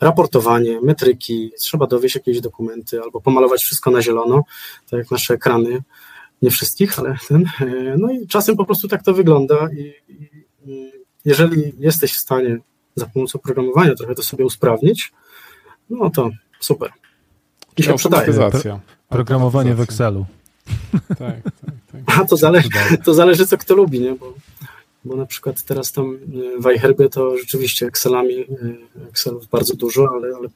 raportowanie, metryki, trzeba dowieść jakieś dokumenty albo pomalować wszystko na zielono, tak jak nasze ekrany, nie wszystkich, ale ten. E, no i czasem po prostu tak to wygląda i, i jeżeli jesteś w stanie za pomocą programowania trochę to sobie usprawnić, no to super. I się przydaje. Programowanie w Excelu. Tak, tak, tak. A to zależy, to zależy co kto lubi, nie? Bo, bo na przykład teraz tam e, w iHerbie to rzeczywiście Excelami, e, Excelów bardzo dużo, ale, ale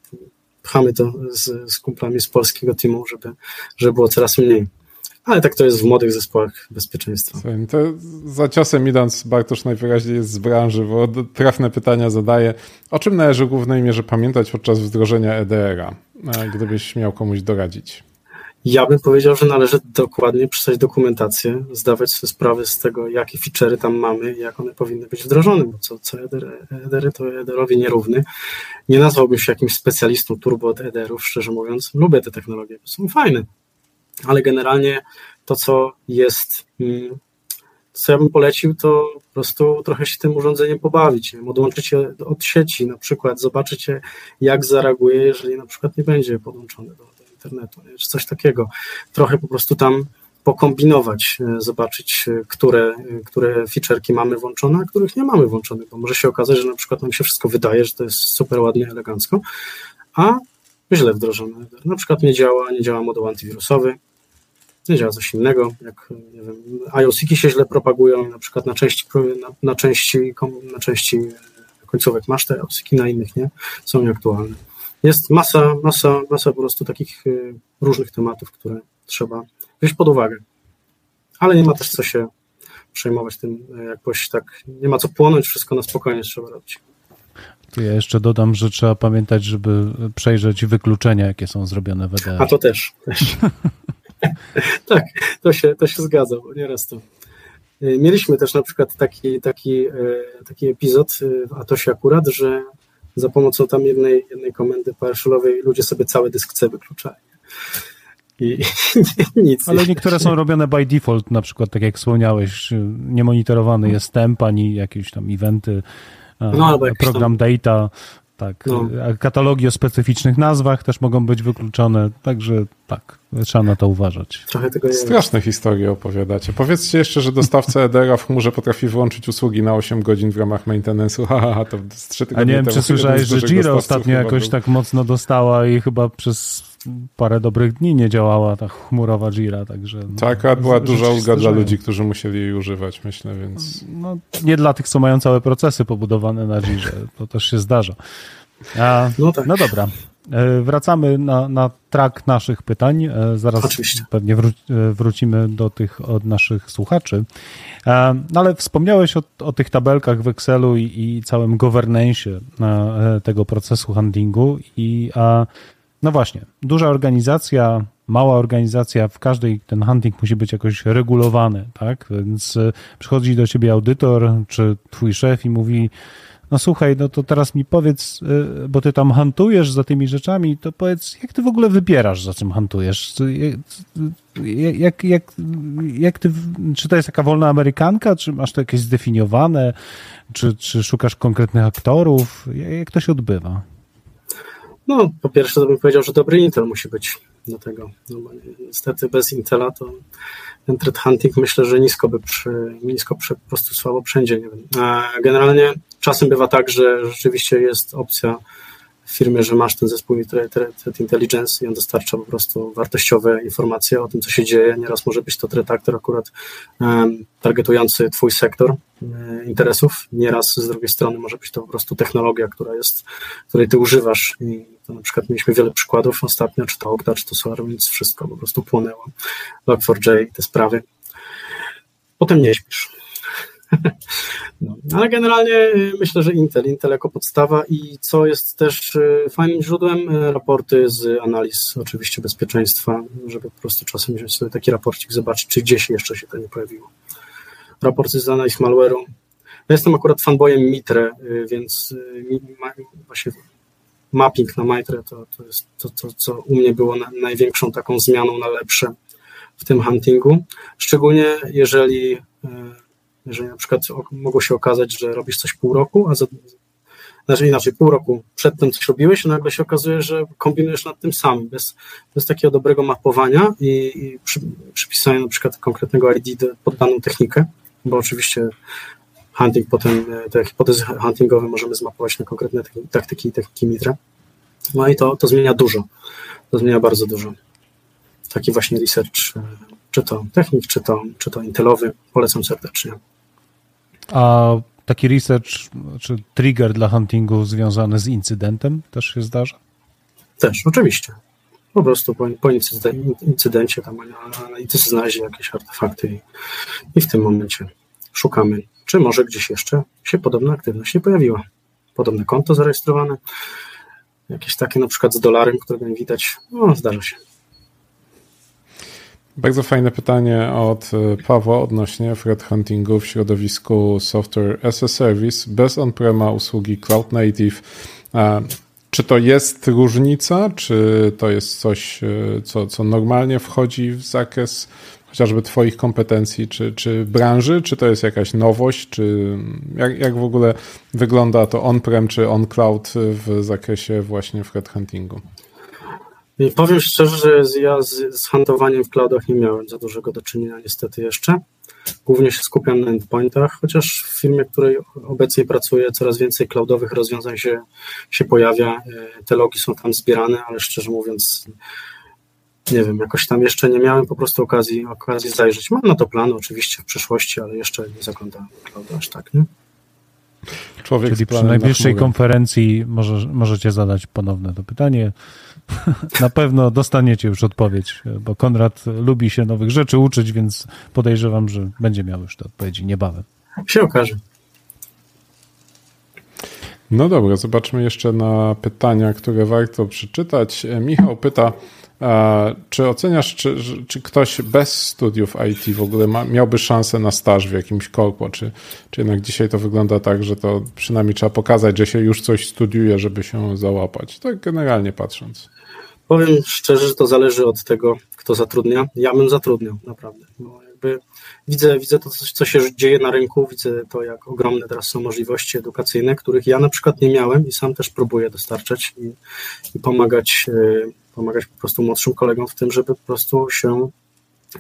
pchamy to z, z kumplami z polskiego teamu, żeby, żeby było coraz mniej. Ale tak to jest w młodych zespołach bezpieczeństwa. Słuchaj, to za ciosem idąc, Bartosz najwyraźniej jest z branży, bo trafne pytania zadaje. O czym należy w głównej mierze pamiętać podczas wdrożenia EDR-a, gdybyś miał komuś doradzić? Ja bym powiedział, że należy dokładnie przeczytać dokumentację, zdawać sobie sprawę z tego, jakie feature'y tam mamy jak one powinny być wdrożone, bo co, co EDR, EDR to EDR-owi nierówny. Nie nazwałbym się jakimś specjalistą turbo od EDR-ów, szczerze mówiąc. Lubię te technologie, są fajne ale generalnie to, co jest mm, co ja bym polecił, to po prostu trochę się tym urządzeniem pobawić, nie? odłączyć je od sieci na przykład, zobaczycie jak zareaguje, jeżeli na przykład nie będzie podłączony do, do internetu, nie? czy coś takiego. Trochę po prostu tam pokombinować, e, zobaczyć, e, które, e, które featureki mamy włączone, a których nie mamy włączonych, bo może się okazać, że na przykład nam się wszystko wydaje, że to jest super ładnie, elegancko, a źle wdrożone. Na przykład nie działa, nie działa moduł antywirusowy, nie działa coś innego, jak nie wiem, IOC-ki się źle propagują, na przykład na części, na, na części, na części końcówek masz te IOC-ki, na innych nie, są nieaktualne. Jest masa, masa, masa po prostu takich różnych tematów, które trzeba wziąć pod uwagę. Ale nie ma też co się przejmować tym jakoś tak, nie ma co płonąć, wszystko na spokojnie trzeba robić. Tu ja jeszcze dodam, że trzeba pamiętać, żeby przejrzeć wykluczenia, jakie są zrobione w EDR. A to też. też. tak, to się, to się zgadza, bo nieraz to. Mieliśmy też na przykład taki, taki, e, taki epizod w Atosie akurat, że za pomocą tam jednej, jednej komendy PowerShellowej ludzie sobie cały dysk C wykluczali i nic. Ale niektóre są robione by default, na przykład tak jak wspomniałeś, niemonitorowany jest temp, ani jakieś tam eventy, no, program tam... data, tak. No. Katalogi o specyficznych nazwach też mogą być wykluczone, także tak, trzeba na to uważać. Trochę tego jest. Straszne historie opowiadacie. Powiedzcie jeszcze, że dostawca EDR w chmurze potrafi wyłączyć usługi na 8 godzin w ramach maintenance'u. Haha, to z 3 A nie wiem, czy słyszałeś, że Jira ostatnio jakoś był. tak mocno dostała i chyba przez parę dobrych dni nie działała ta chmurowa Jira, także... No, tak, a była duża ulga dla ludzi, którzy musieli jej używać, myślę, więc... No, nie dla tych, co mają całe procesy pobudowane na Jirze, to też się zdarza. A, no, tak. no dobra, e, wracamy na, na trak naszych pytań. E, zaraz Oczywiście. pewnie wró e, wrócimy do tych od naszych słuchaczy. No ale wspomniałeś o, o tych tabelkach w Excelu i, i całym governance tego procesu handlingu i a, no właśnie, duża organizacja, mała organizacja, w każdej ten hunting musi być jakoś regulowany, tak? Więc przychodzi do ciebie audytor czy twój szef i mówi, no słuchaj, no to teraz mi powiedz, e, bo ty tam hantujesz za tymi rzeczami, to powiedz, jak ty w ogóle wybierasz, za czym hantujesz? Jak, jak, jak ty, czy to jest taka wolna amerykanka, czy masz to jakieś zdefiniowane, czy, czy szukasz konkretnych aktorów? Jak to się odbywa? No, po pierwsze to bym powiedział, że dobry Intel musi być do tego. No niestety bez Intela to ten threat hunting myślę, że nisko by przy, nisko przy, po prostu słabo wszędzie. Nie wiem. Generalnie czasem bywa tak, że rzeczywiście jest opcja w firmie, że masz ten zespół Threat Intelligence i on dostarcza po prostu wartościowe informacje o tym, co się dzieje. Nieraz może być to threat actor akurat um, targetujący twój sektor um, interesów. Nieraz z drugiej strony może być to po prostu technologia, która jest, której ty używasz i to na przykład mieliśmy wiele przykładów ostatnio, czy to Okta, czy to SolarWinds, wszystko po prostu płonęło. Log4j, te sprawy. Potem nie śpisz no, ale generalnie y, myślę, że Intel, Intel jako podstawa i co jest też y, fajnym źródłem, y, raporty z analiz oczywiście bezpieczeństwa, żeby po prostu czasem wziąć sobie taki raporcik, zobaczyć, czy gdzieś jeszcze się to nie pojawiło. Raporty z analiz malware'u. Ja jestem akurat fanboyem Mitre, więc właśnie mapping na Mitre to, to jest to, to, co u mnie było na, największą taką zmianą na lepsze w tym huntingu. Szczególnie jeżeli jeżeli na przykład mogło się okazać, że robisz coś pół roku, a za, znaczy inaczej, pół roku przedtem coś robiłeś, a nagle się okazuje, że kombinujesz nad tym sam, bez, bez takiego dobrego mapowania i, i przy, przypisania na przykład konkretnego ID pod daną technikę, bo oczywiście hunting potem, te hipotezy huntingowe możemy zmapować na konkretne taktyki i techniki Mitra. No i to, to zmienia dużo. To zmienia bardzo dużo. Taki właśnie research, czy to technik, czy to, czy to intelowy, polecam serdecznie. A taki research czy trigger dla huntingu związany z incydentem też się zdarza? Też, oczywiście. Po prostu po, po incydencie tam analitycy znaleźli jakieś artefakty i, i w tym momencie szukamy, czy może gdzieś jeszcze się podobna aktywność nie pojawiła. Podobne konto zarejestrowane, jakieś takie na przykład z dolarem, którego nie widać, no zdarza się. Bardzo fajne pytanie od e, Pawła odnośnie threat huntingu w środowisku software as a service bez on-prema usługi cloud native. Czy to jest różnica, czy to jest coś, e, co, co normalnie wchodzi w zakres chociażby Twoich kompetencji, czy, czy branży, czy to jest jakaś nowość, czy jak, jak w ogóle wygląda to on-prem czy on-cloud w zakresie właśnie threat huntingu? Powiem szczerze, że ja z, z huntowaniem w cloudach nie miałem za dużego do czynienia niestety jeszcze. Głównie się skupiam na endpointach, chociaż w firmie, w której obecnie pracuję, coraz więcej cloudowych rozwiązań się, się pojawia. E, te logi są tam zbierane, ale szczerze mówiąc, nie wiem, jakoś tam jeszcze nie miałem po prostu okazji, okazji zajrzeć. Mam na to plany oczywiście w przyszłości, ale jeszcze nie zaglądam cloudu aż tak, nie? Człowiek Czyli przy najbliższej na konferencji może, możecie zadać ponowne to pytanie. Na pewno dostaniecie już odpowiedź, bo Konrad lubi się nowych rzeczy uczyć, więc podejrzewam, że będzie miał już te odpowiedzi niebawem. Się okaże. No dobra, zobaczmy jeszcze na pytania, które warto przeczytać. Michał pyta, czy oceniasz, czy, czy ktoś bez studiów IT w ogóle ma, miałby szansę na staż w jakimś korpo, czy, czy jednak dzisiaj to wygląda tak, że to przynajmniej trzeba pokazać, że się już coś studiuje, żeby się załapać? Tak generalnie patrząc. Powiem szczerze, że to zależy od tego, kto zatrudnia. Ja bym zatrudniał, naprawdę. Bo jakby widzę, widzę to, co się dzieje na rynku, widzę to, jak ogromne teraz są możliwości edukacyjne, których ja na przykład nie miałem i sam też próbuję dostarczać i, i pomagać y, pomagać po prostu młodszym kolegom w tym, żeby po prostu się,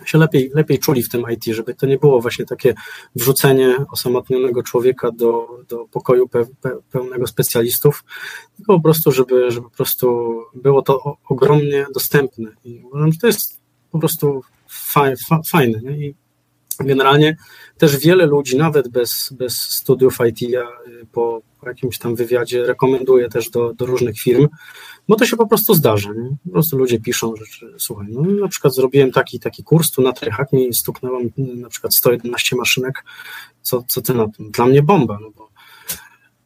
się lepiej, lepiej czuli w tym IT, żeby to nie było właśnie takie wrzucenie osamotnionego człowieka do, do pokoju pe, pe, pełnego specjalistów, tylko po prostu, żeby, żeby po prostu było to ogromnie dostępne. I uważam, że to jest po prostu faj, fa, fajne. Nie? I generalnie też wiele ludzi, nawet bez, bez studiów IT, ja y, po, po jakimś tam wywiadzie rekomenduję też do, do różnych firm, bo to się po prostu zdarza. Nie? Po prostu ludzie piszą, że, słuchaj, no na przykład zrobiłem taki taki kurs tu na Tryhackie i stuknęłam na przykład 111 maszynek, co, co ty na tym? Dla mnie bomba, no bo,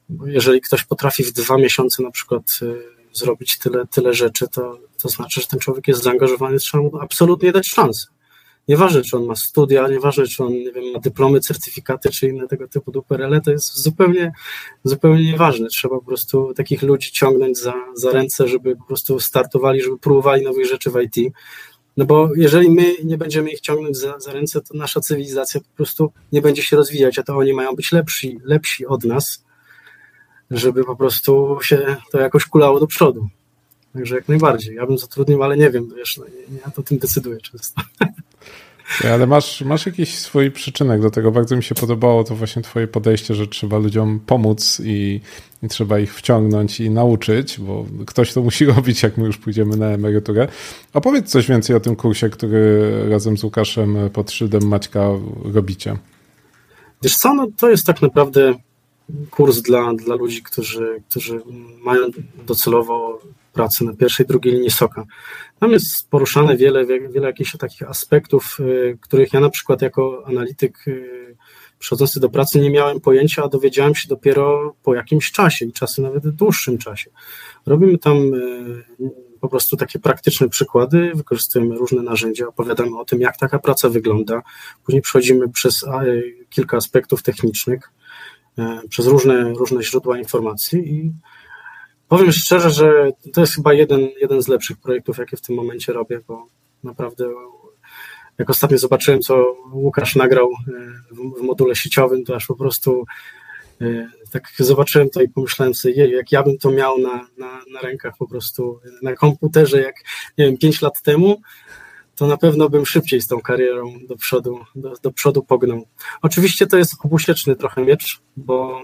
bo jeżeli ktoś potrafi w dwa miesiące na przykład y, zrobić tyle, tyle rzeczy, to, to znaczy, że ten człowiek jest zaangażowany, trzeba mu absolutnie dać szansę. Nieważne, czy on ma studia, nieważne, czy on nie wiem, ma dyplomy, certyfikaty, czy inne tego typu duperele, to jest zupełnie, zupełnie nieważne. Trzeba po prostu takich ludzi ciągnąć za, za ręce, żeby po prostu startowali, żeby próbowali nowych rzeczy w IT. No bo jeżeli my nie będziemy ich ciągnąć za, za ręce, to nasza cywilizacja po prostu nie będzie się rozwijać, a to oni mają być lepsi, lepsi od nas, żeby po prostu się to jakoś kulało do przodu. Także jak najbardziej. Ja bym zatrudnił, ale nie wiem, wiesz, no, ja to tym decyduję często. Ale masz, masz jakiś swój przyczynek do tego. Bardzo mi się podobało to właśnie twoje podejście, że trzeba ludziom pomóc i, i, trzeba ich wciągnąć i nauczyć, bo ktoś to musi robić, jak my już pójdziemy na emeryturę. Opowiedz coś więcej o tym kursie, który razem z Łukaszem pod szyldem Maćka robicie. Wiesz co, no to jest tak naprawdę kurs dla, dla ludzi, którzy, którzy mają docelowo pracy na pierwszej, drugiej linii soka. Tam jest poruszane wiele, wiele jakichś takich aspektów, y, których ja na przykład jako analityk y, przychodzący do pracy nie miałem pojęcia, a dowiedziałem się dopiero po jakimś czasie i czasem nawet dłuższym czasie. Robimy tam y, po prostu takie praktyczne przykłady, wykorzystujemy różne narzędzia, opowiadamy o tym, jak taka praca wygląda. Później przechodzimy przez kilka aspektów technicznych, przez różne, różne źródła informacji i Powiem szczerze, że to jest chyba jeden, jeden z lepszych projektów, jakie w tym momencie robię, bo naprawdę jak ostatnio zobaczyłem, co Łukasz nagrał e, w, module sieciowym, to aż po prostu e, tak zobaczyłem to i pomyślałem sobie, jak ja bym to miał na, na, na rękach po prostu na komputerze, jak nie wiem, 5 lat temu, to na pewno bym szybciej z tą karierą do przodu, do, do przodu pognął. Oczywiście to jest obusieczny trochę miecz, bo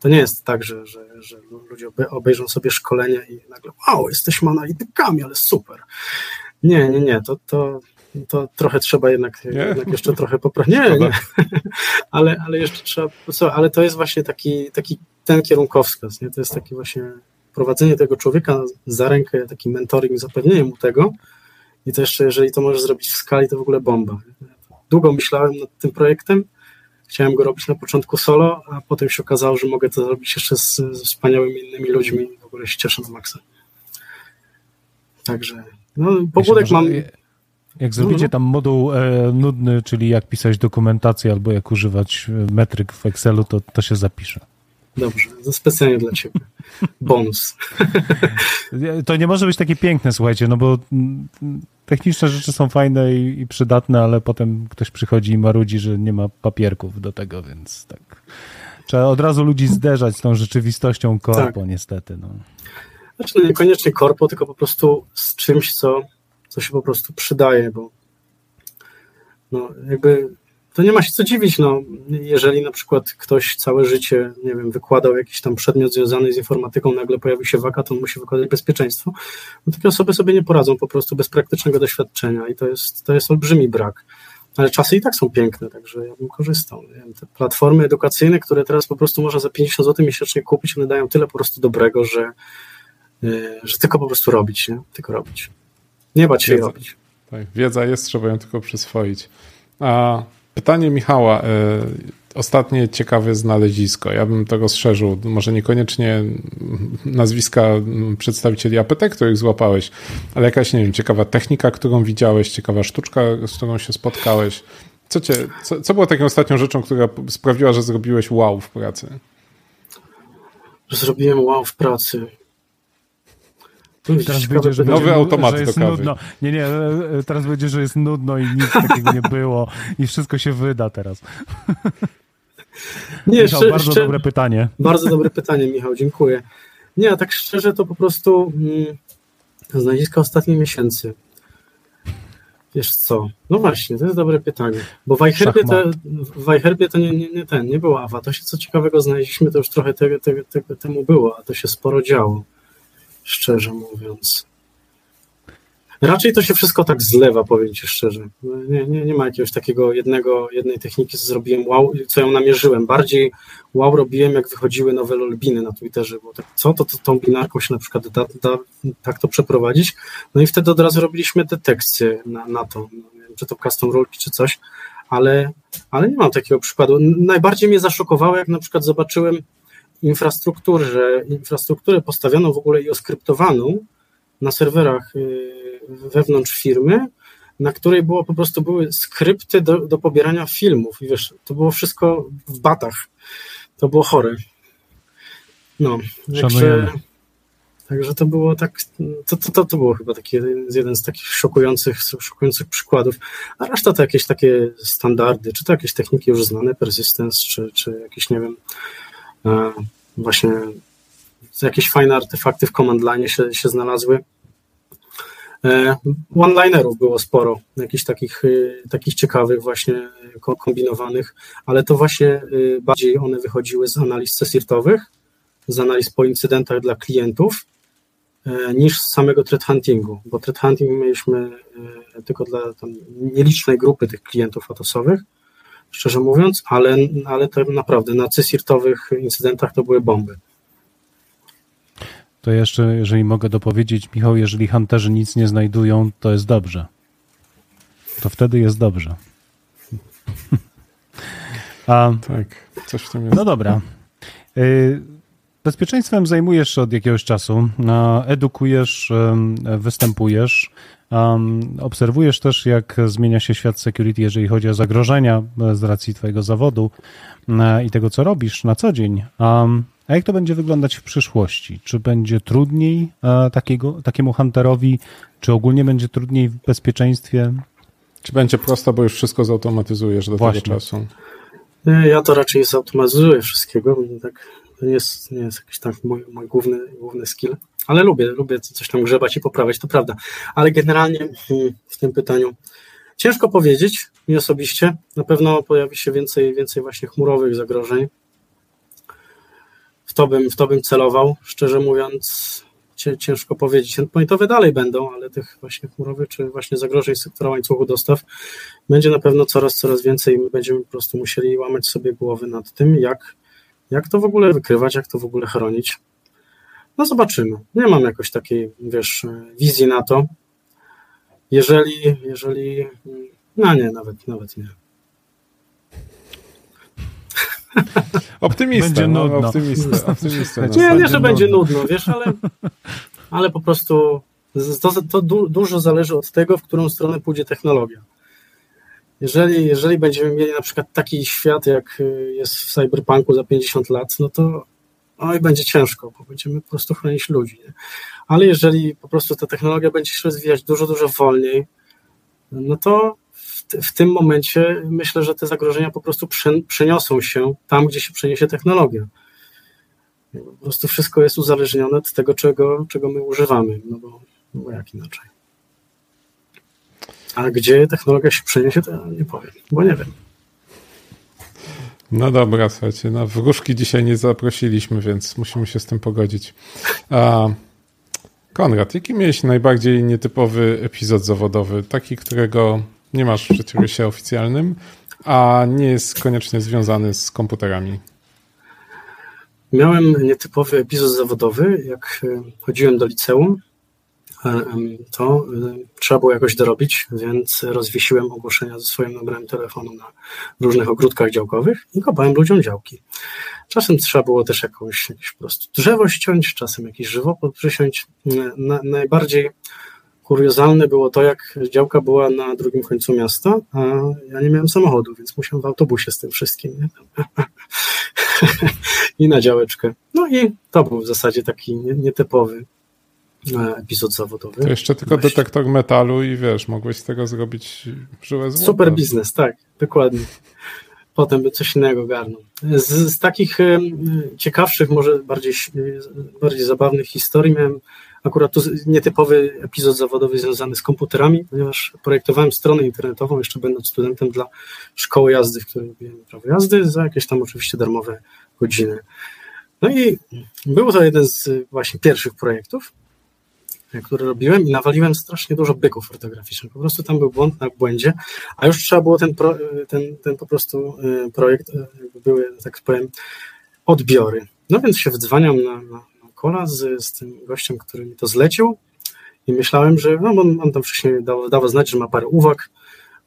to nie jest tak, że, że, że ludzie obejrzą sobie szkolenie i nagle, wow, jesteśmy analitykami, ale super. Nie, nie, nie, to, to, to trochę trzeba jednak, jednak jeszcze trochę poprawić. Nie, nie. ale, ale jeszcze trzeba, co, ale to jest właśnie taki, taki ten kierunkowskaz, nie? to jest taki właśnie prowadzenie tego człowieka za rękę, taki mentoring, zapewnienie mu tego i to jeszcze, jeżeli to możesz zrobić w skali, to w ogóle bomba. Długo myślałem nad tym projektem, Chciałem go robić na początku solo, a potem się okazało, że mogę to zrobić jeszcze z, z wspaniałymi innymi ludźmi w ogóle się cieszę na maksa. Także, no, pobudek mam... Jak zrobicie tam moduł e, nudny, czyli jak pisać dokumentację albo jak używać e, metryk w Excelu, to, to się zapisze. Dobrze, to specjalnie dla ciebie. Bonus. To nie może być takie piękne, słuchajcie, no bo mm, techniczne rzeczy są fajne i, i przydatne, ale potem ktoś przychodzi i marudzi, że nie ma papierków do tego, więc tak. Trzeba od razu ludzi zderzać z tą rzeczywistością korpo, tak. niestety. No. Znaczy, no niekoniecznie korpo, tylko po prostu z czymś, co, co się po prostu przydaje, bo no, jakby to nie ma się co dziwić, no, jeżeli na przykład ktoś całe życie, nie wiem, wykładał jakiś tam przedmiot związany z informatyką, nagle pojawił się waka, to on musi wykładać bezpieczeństwo, no takie osoby sobie nie poradzą po prostu bez praktycznego doświadczenia i to jest, to jest olbrzymi brak. Ale czasy i tak są piękne, także ja bym korzystał. Wiem, te platformy edukacyjne, które teraz po prostu można za 50 zł miesięcznie kupić, one dają tyle po prostu dobrego, że, yy, że tylko po prostu robić, nie? Tylko robić. Nie bać się wiedza, robić. Tak, wiedza jest, trzeba ją tylko przyswoić. A pytanie Michała. Yy ostatnie ciekawe znalezisko. Ja bym to rozszerzył. Może niekoniecznie nazwiska przedstawicieli APT, których złapałeś, ale jakaś, nie wiem, ciekawa technika, którą widziałeś, ciekawa sztuczka, z którą się spotkałeś. Co, cię, co, co było taką ostatnią rzeczą, która sprawiła, że zrobiłeś wow w pracy? Zrobiłem wow w pracy. Teraz będzie, że nowy będzie, automat że do kawy. Nudno. Nie, nie, e, e, teraz będzie, że jest nudno i nic takiego nie było i wszystko się wyda teraz. Nie, Michał, szczerze, bardzo dobre pytanie. Bardzo dobre pytanie, Michał, dziękuję. Nie, a tak szczerze to po prostu mm, znaleziska ostatnich miesięcy. Wiesz co? No właśnie, to jest dobre pytanie. Bo w iHerbie to, w to nie, nie, nie, ten, nie było AWA. To się co ciekawego znaleźliśmy, to już trochę te, te, te, temu było, a to się sporo działo. Szczerze mówiąc. Raczej to się wszystko tak zlewa, powiem ci szczerze. Nie, nie, nie ma jakiegoś takiego jednego, jednej techniki, co zrobiłem wow, co ją namierzyłem. Bardziej wow robiłem, jak wychodziły nowe lolbiny na Twitterze, bo tak, co to, to tą binarką się na przykład da, da, tak to przeprowadzić. No i wtedy od razu robiliśmy detekcję na, na to, no, nie wiem, czy to custom rolki, czy coś, ale, ale nie mam takiego przykładu. Najbardziej mnie zaszokowało, jak na przykład zobaczyłem infrastrukturę, infrastrukturę postawioną w ogóle i oskryptowaną na serwerach y, wewnątrz firmy, na której było po prostu były skrypty do, do pobierania filmów i wiesz, to było wszystko w batach. To było chore. No, także, także to było tak, to, to, to, to było chyba taki jeden z takich szokujących, szokujących przykładów, a reszta to jakieś takie standardy, czy to jakieś techniki już znane, persistence, czy, czy jakieś, nie wiem, e, właśnie jakieś fajne artefakty w command line się, się znalazły. E, one-linerów było sporo, jakichś takich, e, takich ciekawych właśnie kombinowanych, ale to właśnie e, bardziej one wychodziły z analiz cesirtowych, z analiz po incydentach dla klientów, niż z samego threat huntingu, bo threat hunting mieliśmy tylko dla nielicznej grupy tych klientów atosowych, szczerze mówiąc, ale, ale tak naprawdę na cesirtowych incydentach to były bomby. To jeszcze, jeżeli mogę dopowiedzieć, Michał, jeżeli hunterzy nic nie znajdują, to jest dobrze. To wtedy jest dobrze. A, tak, coś w tym jest. No dobra. Y, bezpieczeństwem zajmujesz się od jakiegoś czasu, edukujesz, występujesz, obserwujesz też, jak zmienia się świat security, jeżeli chodzi o zagrożenia z racji Twojego zawodu i tego, co robisz na co dzień. A jak to będzie wyglądać w przyszłości? Czy będzie trudniej e, takiego, takiemu hunterowi, czy ogólnie będzie trudniej w bezpieczeństwie? Czy będzie prosto, bo już wszystko zautomatyzujesz do Właśnie. tego czasu? Ja to raczej zautomatyzuję wszystkiego. Tak, to nie jest, nie jest jakiś tak mój, mój główny, główny skill, ale lubię, lubię coś tam grzebać i poprawiać, to prawda. Ale generalnie hmm, w tym pytaniu ciężko powiedzieć mi osobiście. Na pewno pojawi się więcej, więcej właśnie chmurowych zagrożeń w to bym, w to bym celował, szczerze mówiąc, ciężko powiedzieć. Endpointowe dalej będą, ale tych właśnie chmurowych, czy właśnie zagrożeń sektora łańcuchu dostaw będzie na pewno coraz, coraz więcej i my będziemy po prostu musieli łamać sobie głowy nad tym, jak, jak to w ogóle wykrywać, jak to w ogóle chronić. No zobaczymy. Nie mam jakoś takiej, wiesz, wizji na to. Jeżeli, jeżeli, no nie, nawet, nawet nie. Optymista. Będzie no, nudno. Optymista, optymista no. nie, nie, że będzie nudno, wiesz, ale, ale po prostu to, to du, dużo zależy od tego, w którą stronę pójdzie technologia. Jeżeli, jeżeli będziemy mieli na przykład taki świat, jak jest w cyberpunku za 50 lat, no to oj, będzie ciężko, bo będziemy po prostu chronić ludzi. Nie? Ale jeżeli po prostu ta technologia będzie się rozwijać dużo, dużo wolniej, no to w, w tym momencie myślę, że te zagrożenia po prostu przeniosą się tam, gdzie się przeniesie technologia. Po prostu wszystko jest uzależnione od tego, czego, czego my używamy, no bo, no bo jak inaczej. A gdzie technologia się przeniesie, to nie powiem, bo nie wiem. No dobra, słuchajcie, no wróżki dzisiaj nie zaprosiliśmy, więc musimy się z tym pogodzić. A, Konrad, jaki miałeś najbardziej nietypowy epizod zawodowy? Taki, którego nie masz w życiorysie oficjalnym, a nie jest koniecznie związany z komputerami. Miałem nietypowy epizod zawodowy, jak e, chodziłem do liceum, to e, trzeba było jakoś dorobić, więc rozwiesiłem ogłoszenia ze swoim numerem telefonu na różnych ogródkach działkowych i kopałem ludziom działki. Czasem trzeba było też jakąś, jakieś po prostu drzewo ściąć, czasem jakiś żywopłot przysiąść. Na, najbardziej kuriozalne było to, jak działka była na drugim końcu miasta, a ja nie miałem samochodu, więc musiałem w autobusie z tym wszystkim. Nie? I na działeczkę. No i to był w zasadzie taki nietypowy epizod zawodowy. To jeszcze tylko Właśnie. detektor metalu i wiesz, mogłeś z tego zrobić żyłe złoto. Super biznes, tak, dokładnie. Potem by coś innego garnął. Z, z takich e, ciekawszych, może bardziej, bardziej zabawnych historii miałem akurat tu nietypowy epizod zawodowy związany z komputerami, ponieważ projektowałem stronę internetową, jeszcze będąc studentem dla szkoły jazdy, w której robiłem prawo jazdy, za jakieś tam oczywiście darmowe godziny. No i był to jeden z właśnie pierwszych projektów, który robiłem i nawaliłem strasznie dużo byków ortograficznych. Po prostu tam był błąd na błędzie, a już trzeba było ten, pro, ten, ten po prostu y, projekt, y, były, tak powiem, odbiory. No więc się wdzwaniam na, na, kola z, z tym gościem, który mi to zlecił i myślałem, że no, on, on tam wcześniej dał, dawał znać, że ma parę uwag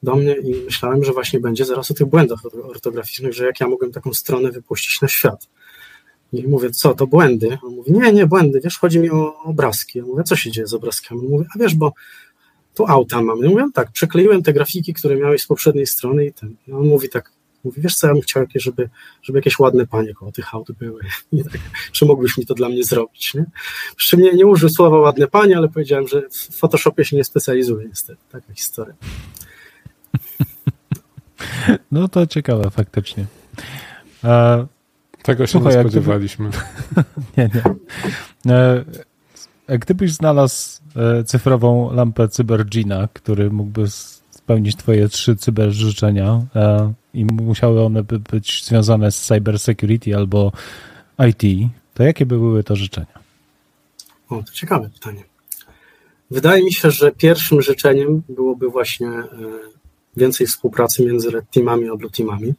do mnie i myślałem, że właśnie będzie zaraz o tych błędach ortograficznych, że jak ja mogłem taką stronę wypuścić na świat. I mówię, co, to błędy? On mówi, nie, nie, błędy, wiesz, chodzi mi o obrazki. Ja mówię, co się dzieje z obrazkami? On mówi, a wiesz, bo tu auta mamy. Ja mówię, no tak, przekleiłem te grafiki, które miałeś z poprzedniej strony i ten. I on mówi tak, Mówi, wiesz co, ja bym chciał, żeby, żeby jakieś ładne panie koło tych aut były. I tak, czy mógłbyś mi to dla mnie zrobić, nie? Przy mnie nie użył słowa ładne panie, ale powiedziałem, że w Photoshopie się nie specjalizuję niestety. Taka historia. No to ciekawe faktycznie. E, Tego się słuchaj, nie spodziewaliśmy. nie, nie. E, gdybyś znalazł e, cyfrową lampę CyberGina, który mógłby spełnić twoje trzy cyber życzenia e, i musiały one by być związane z cyber security albo IT, to jakie by były to życzenia? O, to ciekawe pytanie. Wydaje mi się, że pierwszym życzeniem byłoby właśnie e, więcej współpracy między red teamami a blue teamami,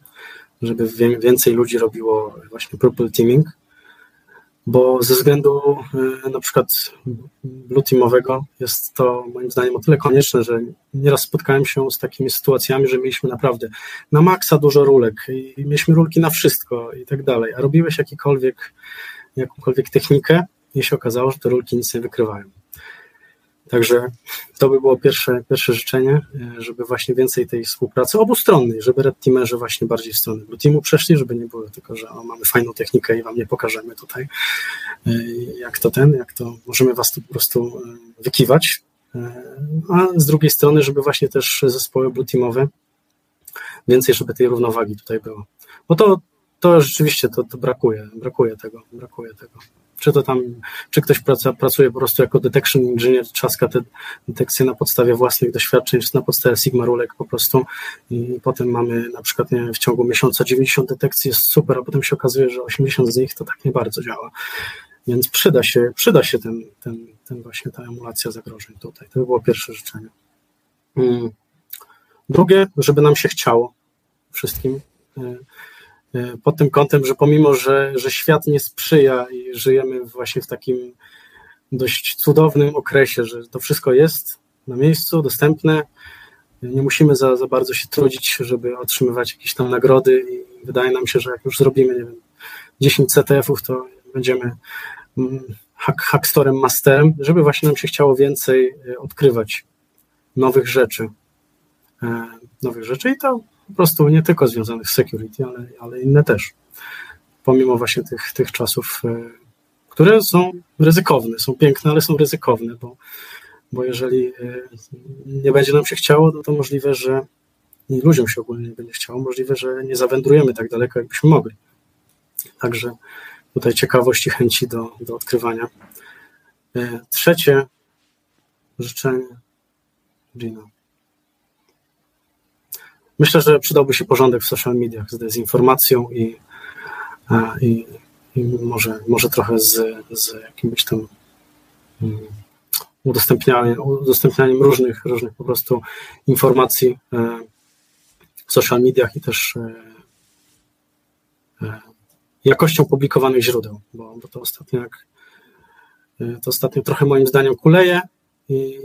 żeby więcej ludzi robiło właśnie purple teaming, bo ze względu e, na przykład blue teamowego jest to moim zdaniem o tyle konieczne, że nieraz spotkałem się z takimi sytuacjami, że mieliśmy naprawdę na maksa dużo rulek i mieliśmy rulki na wszystko i tak dalej, a robiłeś jakikolwiek, jakąkolwiek technikę i się okazało, że te rulki nic nie wykrywają. Także to by było pierwsze, pierwsze życzenie, e, żeby właśnie więcej tej współpracy obustronnej, żeby red teamerzy właśnie bardziej w stronę blue teamu przeszli, żeby nie było tylko, że o, mamy fajną technikę i wam nie pokażemy tutaj, e, jak to ten, jak to możemy was tu po prostu e, wykiwać, a z drugiej strony, żeby właśnie też zespoły blue teamowe więcej, żeby tej równowagi tutaj było. Bo to, to rzeczywiście to, to brakuje, brakuje tego, brakuje tego czy to tam, czy ktoś praca, pracuje po prostu jako detection engineer, trzaska te detekcje na podstawie własnych doświadczeń, czy na podstawie Sigma rulek po prostu i potem mamy na przykład nie w ciągu miesiąca 90 detekcji jest super, a potem się okazuje, że 80 z nich to tak nie bardzo działa. Więc przyda się, przyda się ten, ten, ten właśnie ta emulacja zagrożeń tutaj. To by było pierwsze życzenie. Mm. Drugie, żeby nam się chciało wszystkim E, pod tym kątem, że pomimo, że, że świat nie sprzyja i żyjemy właśnie w takim dość cudownym okresie, że to wszystko jest na miejscu, dostępne, nie musimy za, za bardzo się trudzić, żeby otrzymywać jakieś tam nagrody i wydaje nam się, że jak już zrobimy, nie wiem, 10 CTF-ów, to będziemy mm, hack, hackstorem masterem, żeby właśnie nam się chciało więcej e, odkrywać nowych rzeczy. E, nowych rzeczy i to po prostu nie tylko związanych z security, ale, ale inne też. pomimo właśnie tych, tych czasów, e, które są ryzykowne, są piękne, ale są ryzykowne, bo, bo jeżeli e, nie będzie nam się chciało, no to możliwe, że i ludziom się ogólnie nie będzie chciało, możliwe, że nie zawędrujemy tak daleko, jakbyśmy mogli. Także tutaj ciekawość i chęci do, do odkrywania. Trzecie życzenie Gina. Myślę, że przydałby się porządek w social mediach z dezinformacją i, i, i może, może trochę z, z jakimś tam mm, udostępnianiem, udostępnianiem różnych, różnych po prostu informacji e, w social mediach i też e, e, jakością publikowanych źródeł, bo, bo to ostatnio jak to ostatnio trochę moim zdaniem kuleje i,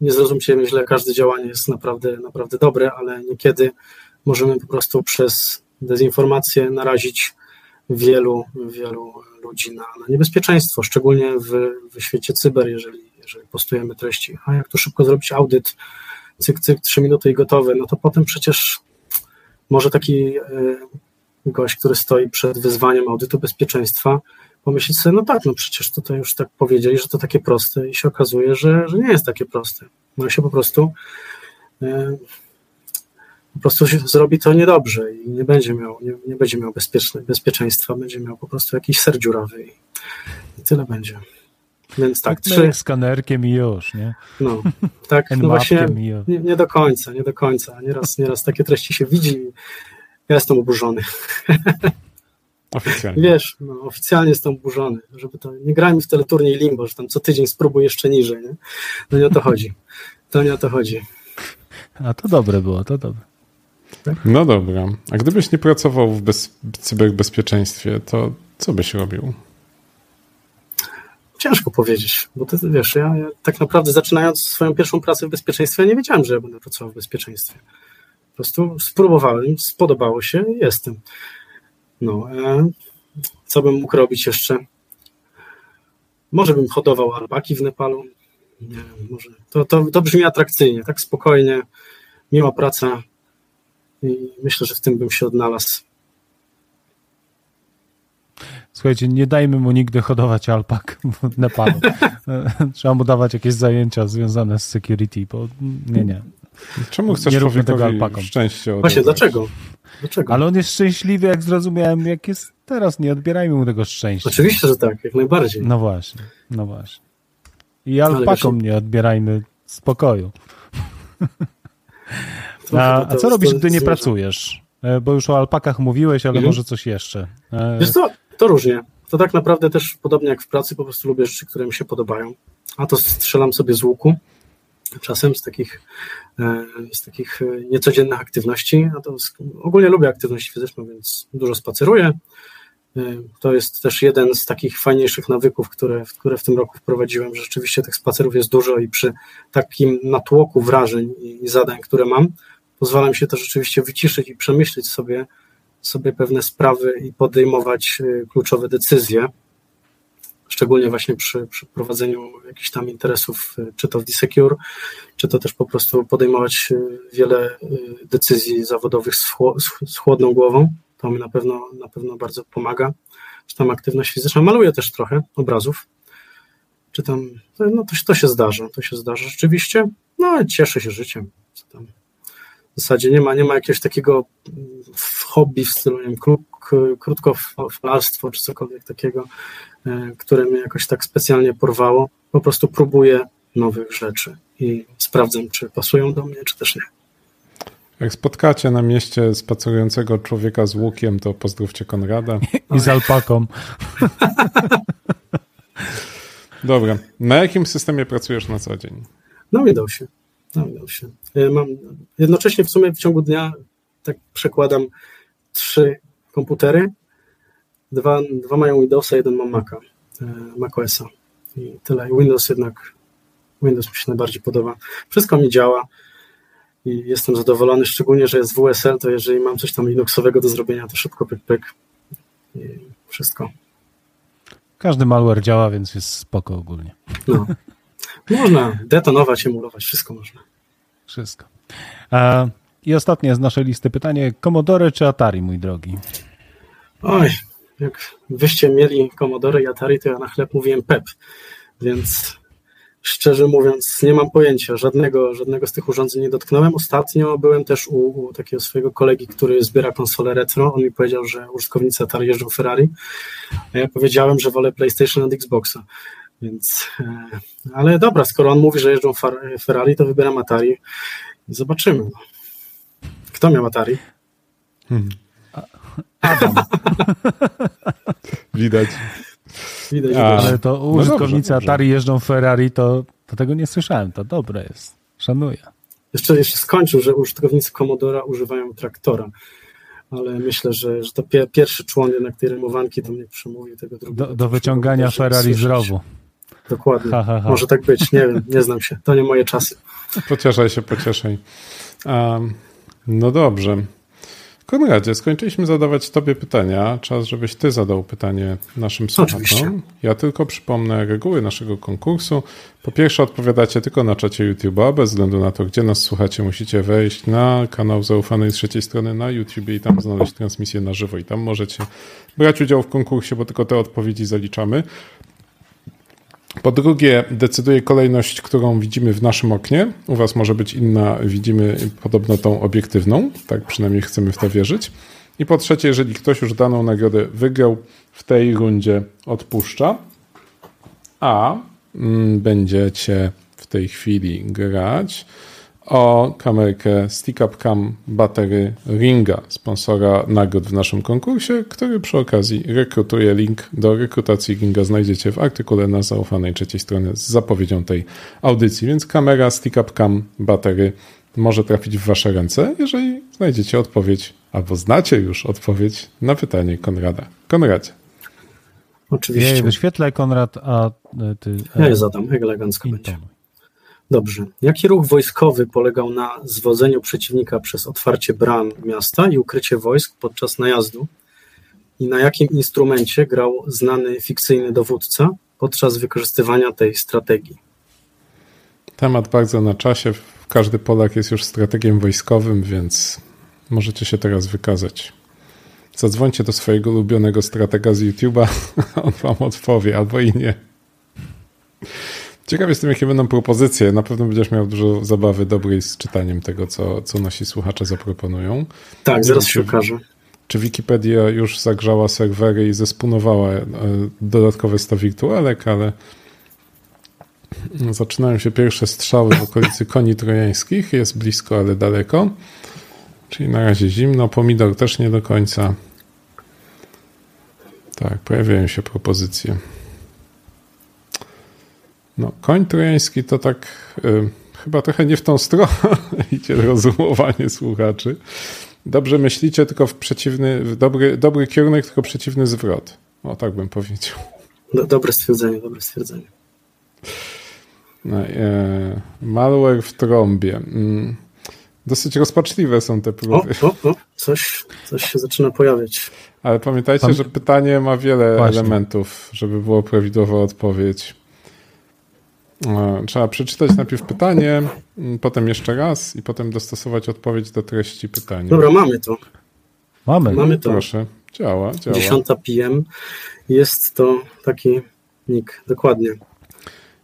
nie zrozumcie mnie źle, każde działanie jest naprawdę, naprawdę dobre, ale niekiedy możemy po prostu przez dezinformację narazić wielu, wielu ludzi na, na niebezpieczeństwo, szczególnie w, w świecie cyber, jeżeli, jeżeli postujemy treści. A jak tu szybko zrobić audyt, cyk, cyk, trzy minuty i gotowe, no to potem przecież może taki e, gość, który stoi przed wyzwaniem audytu bezpieczeństwa, pomyśleć sobie, no tak, no przecież tutaj już tak powiedzieli, że to takie proste i się okazuje, że, że nie jest takie proste. No się po prostu e, po prostu zrobi to niedobrze i nie będzie miał, nie, nie będzie miał bezpieczne, bezpieczeństwa, będzie miał po prostu jakiś ser dziurawy i, i tyle będzie. Więc tak, trzy... skanerkiem i już, nie? No, tak, no właśnie nie, nie, do końca, nie do końca. Nieraz, nieraz takie treści się widzi i ja jestem oburzony. Oficjalnie. Wiesz, no, oficjalnie jestem oburzony, żeby to, nie grajmy w teleturniej Limbo, że tam co tydzień spróbuj jeszcze niżej, nie? No nie o to chodzi. To nie o to chodzi. A to dobre było, to dobre. Tak? No dobra. A gdybyś nie pracował w bez, cyberbezpieczeństwie, to co byś robił? Ciężko powiedzieć, bo ty wiesz, ja, ja, tak naprawdę zaczynając swoją pierwszą pracę w bezpieczeństwie, nie wiedziałem, że ja będę pracował w bezpieczeństwie. Po prostu spróbowałem, spodobało się i jestem. No, e, co bym mógł robić jeszcze? Może bym hodował alpaki w Nepalu. Nie może. To, to, to brzmi atrakcyjnie, tak spokojnie, miła praca i myślę, że w tym bym się odnalazł. Słuchajcie, nie dajmy mu nigdy hodować alpak w Nepalu. Trzeba mu dawać jakieś zajęcia związane z security, bo nie, nie. Czemu chcesz nie człowiekowi tego alpakom? szczęście odebrać? Właśnie, dlaczego? dlaczego? Ale on jest szczęśliwy, jak zrozumiałem, jak jest teraz. Nie odbierajmy mu tego szczęścia. Oczywiście, że tak, jak najbardziej. No właśnie, no właśnie. I alpakom nie odbierajmy spokoju. a, a co robisz, gdy nie pracujesz? E, bo już o alpakach mówiłeś, ale mhm. może coś jeszcze. E, Wiesz co, to różnie. To tak naprawdę też podobnie jak w pracy, po prostu lubię rzeczy, które mi się podobają. A to strzelam sobie z łuku, czasem z takich, e, z takich niecodziennych aktywności. A to ogólnie lubię aktywność fizyczną, więc dużo spaceruję. To jest też jeden z takich fajniejszych nawyków, które, które w tym roku wprowadziłem. Że rzeczywiście tych spacerów jest dużo i przy takim natłoku wrażeń i zadań, które mam, pozwala mi się to rzeczywiście wyciszyć i przemyśleć sobie, sobie pewne sprawy i podejmować kluczowe decyzje, szczególnie właśnie przy, przy prowadzeniu jakichś tam interesów, y, czy to w Disecure, czy to też po prostu podejmować y, wiele decyzji zawodowych z, chłodną głową. To mi na pewno, na pewno bardzo pomaga. Czy tam aktywność fizyczna. Maluję też trochę obrazów. Czy tam, no to, to się zdarza, to się zdarza rzeczywiście. No, cieszę się życiem. Tam w zasadzie nie ma, nie ma jakiegoś takiego hobby w stylu, nie wiem, krótkofalarstwo czy cokolwiek takiego, e, które mnie jakoś tak specjalnie porwało. Po prostu próbuję nowych rzeczy i sprawdzam, czy pasują do mnie, czy też nie. Jak spotkacie na mieście spacerującego człowieka z łukiem, to pozdrówcie Konrada. I z alpaką. Dobra. Na jakim systemie pracujesz na co dzień? Na Windowsie. Na Windowsie. Mam jednocześnie w sumie w ciągu dnia tak przekładam trzy komputery. Dwa, dwa mają Windowsa, jeden ma Maca, e, macOSa. I tyle. Windows jednak, Windows mi się najbardziej podoba. Wszystko mi działa i jestem zadowolony, szczególnie, że jest WSL, to jeżeli mam coś tam Linuxowego do zrobienia, to szybko pyk, pyk i wszystko. Każdy malware działa, więc jest spoko ogólnie. No. Można detonować, emulować, wszystko można. Wszystko. I ostatnie z naszej listy pytanie, Commodore czy Atari, mój drogi? Oj, jak wyście mieli Commodore i Atari, to ja na chleb mówiłem PEP, więc szczerze mówiąc nie mam pojęcia, żadnego, żadnego z tych urządzeń nie dotknąłem. Ostatnio byłem też u, u takiego swojego kolegi, który zbiera konsole retro, on mi powiedział, że użytkownicy Atari jeżdżą Ferrari, a ja powiedziałem, że wolę PlayStation od Xboxa. Więc, e, ale dobra, skoro on mówi, że jeżdżą Ferrari, to wybieram Atari i zobaczymy. Kto miał Atari? Hmm. Adam. Widać. Widać, A, ale to no użytkownicy no Atari jeżdżą Ferrari, to, to tego nie słyszałem. To dobre jest. Szanuję. Jeszcze, jeszcze skończył, że użytkownicy Commodora używają traktora ale myślę, że, że to pie, pierwszy człon jednak tej rymowanki to mnie przemówił tego drugiego. Do, do wyciągania Ferrari z rowu. Dokładnie. Ha, ha, ha. Może tak być, nie wiem, nie znam się. To nie moje czasy. Pocieszaj się, pocieszaj. Um, no dobrze. Konradzie, skończyliśmy zadawać Tobie pytania. Czas, żebyś Ty zadał pytanie naszym słuchaczom. Ja tylko przypomnę reguły naszego konkursu. Po pierwsze, odpowiadacie tylko na czacie YouTube'a. Bez względu na to, gdzie nas słuchacie, musicie wejść na kanał zaufanej trzeciej strony na YouTube i tam znaleźć transmisję na żywo. I tam możecie brać udział w konkursie, bo tylko te odpowiedzi zaliczamy. Po drugie, decyduje kolejność, którą widzimy w naszym oknie. U Was może być inna, widzimy podobno tą obiektywną, tak przynajmniej chcemy w to wierzyć. I po trzecie, jeżeli ktoś już daną nagrodę wygrał, w tej rundzie odpuszcza, a mm, będziecie w tej chwili grać o kamerkę Stick Up Cam Battery Ringa, sponsora nagród w naszym konkursie, który przy okazji rekrutuje. Link do rekrutacji Ringa znajdziecie w artykule na zaufanej trzeciej stronie z zapowiedzią tej audycji. Więc kamera Stick Up Cam Battery może trafić w Wasze ręce, jeżeli znajdziecie odpowiedź albo znacie już odpowiedź na pytanie Konrada. Konradzie. Oczywiście. wyświetlaj Konrad, a ty... Ja je zadam, elegancko będzie. Dobrze. Jaki ruch wojskowy polegał na zwodzeniu przeciwnika przez otwarcie bram miasta i ukrycie wojsk podczas najazdu? I na jakim instrumencie grał znany fikcyjny dowódca podczas wykorzystywania tej strategii? Temat bardzo na czasie. Każdy Polak jest już strategiem wojskowym, więc możecie się teraz wykazać. Zadzwońcie do swojego ulubionego stratega z YouTube'a, on wam odpowie, albo i nie. Ciekaw jestem, jakie będą propozycje. Na pewno będziesz miał dużo zabawy dobrej z czytaniem tego, co, co nasi słuchacze zaproponują. Tak, zaraz się okaże. Czy Wikipedia już zagrzała serwery i zespunowała e, dodatkowe 100 wirtualek, ale zaczynają się pierwsze strzały w okolicy koni trojańskich. Jest blisko, ale daleko. Czyli na razie zimno. Pomidor też nie do końca. Tak, pojawiają się propozycje. No, koń trojański to tak y, chyba trochę nie w tą stronę idzie rozumowanie słuchaczy. Dobrze myślicie, tylko w przeciwny, w dobry, dobry kierunek, tylko przeciwny zwrot. O, tak bym powiedział. dobre stwierdzenie, dobre stwierdzenie. No, e, malware w trąbie. Mm, dosyć rozpaczliwe są te próby. O, o, o, coś, coś się zaczyna pojawiać. Ale pamiętajcie, Pan... że pytanie ma wiele Właśnie. elementów, żeby było prawidłowa odpowiedź. E, trzeba przeczytać najpierw pytanie, potem jeszcze raz i potem dostosować odpowiedź do treści pytania. Dobra, mamy to. Mamy. Mamy to. Proszę, działa, działa. 10 PM. Jest to taki nick, dokładnie.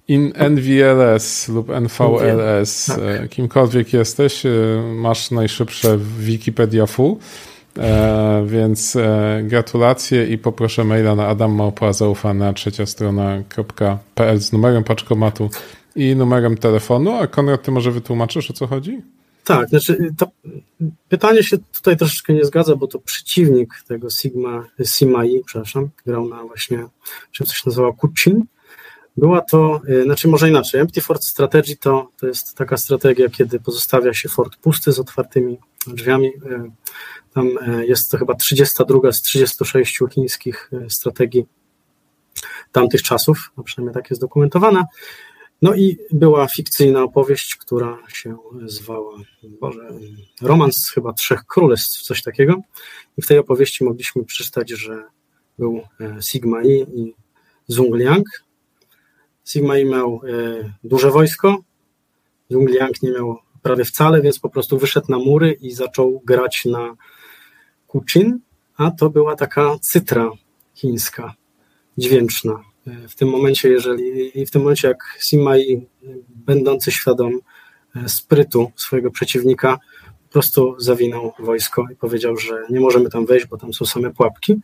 In NVLS lub NVLS, tak. E, kimkolwiek jesteś, e, masz najszybsze Wikipedia Full. E, więc e, gratulacje i poproszę maila na adammałpa zaufana trzecia strona.pl z numerem paczkomatu i numerem telefonu. A Konrad, ty może wytłumaczysz o co chodzi? Tak, znaczy to pytanie się tutaj troszeczkę nie zgadza, bo to przeciwnik tego Sigma, Simai, przepraszam, grał na właśnie, czym coś nazywał Kuchin. Była to, e, znaczy może inaczej, Empty Fort Strategy to, to jest taka strategia, kiedy pozostawia się fort pusty z otwartymi drzwiami, tam e, jest to chyba 32 z 36 chińskich e, strategii tamtych czasów, a przynajmniej tak jest dokumentowana. No i była fikcyjna opowieść, która się zwała Boże, Romans chyba Trzech Królestw, coś takiego. I w tej opowieści mogliśmy przeczytać, że był e, Sigma I i Zhong Liang. Sigma I miał duże wojsko, Zhong Liang nie miał prawie wcale, więc po prostu wyszedł na mury i zaczął grać na Kuczyn, a to była taka cytra chińska, dźwięczna. W tym momencie, jeżeli i w tym momencie, jak Simai, będący świadom sprytu swojego przeciwnika, po prostu zawinął wojsko i powiedział, że nie możemy tam wejść, bo tam są same pułapki.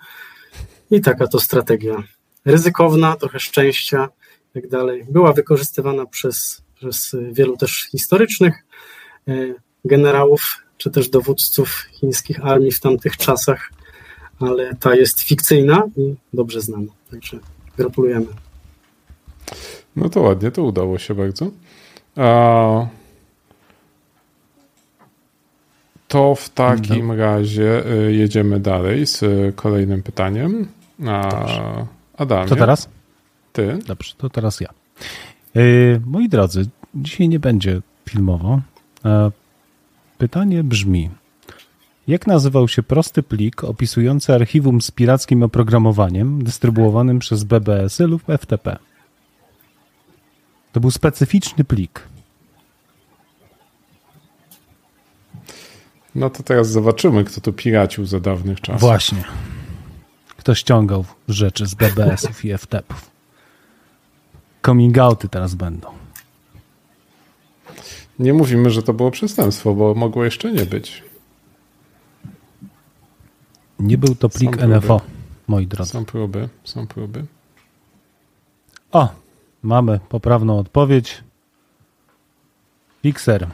I taka to strategia ryzykowna, trochę szczęścia i tak dalej. Była wykorzystywana przez, przez wielu też historycznych e, generałów, czy też dowódców chińskich armii w tamtych czasach, ale ta jest fikcyjna i dobrze znana. Także gratulujemy. No to ładnie, to udało się bardzo. A... To w takim no. razie y, jedziemy dalej z kolejnym pytaniem. A Adamie. To teraz? Ty. Dobrze, to teraz ja. Yy, moi drodzy, dzisiaj nie będzie filmowo. Pytanie brzmi: jak nazywał się prosty plik opisujący archiwum z pirackim oprogramowaniem dystrybuowanym przez BBS-y lub FTP? To był specyficzny plik. No to teraz zobaczymy, kto tu piracił za dawnych czasów. Właśnie. Kto ściągał rzeczy z BBS-ów i FTP-ów. Coming outy teraz będą. Nie mówimy, że to było przestępstwo, bo mogło jeszcze nie być. Nie był to plik NFO, moi drodzy. Są próby, są próby. O, mamy poprawną odpowiedź. Fixer.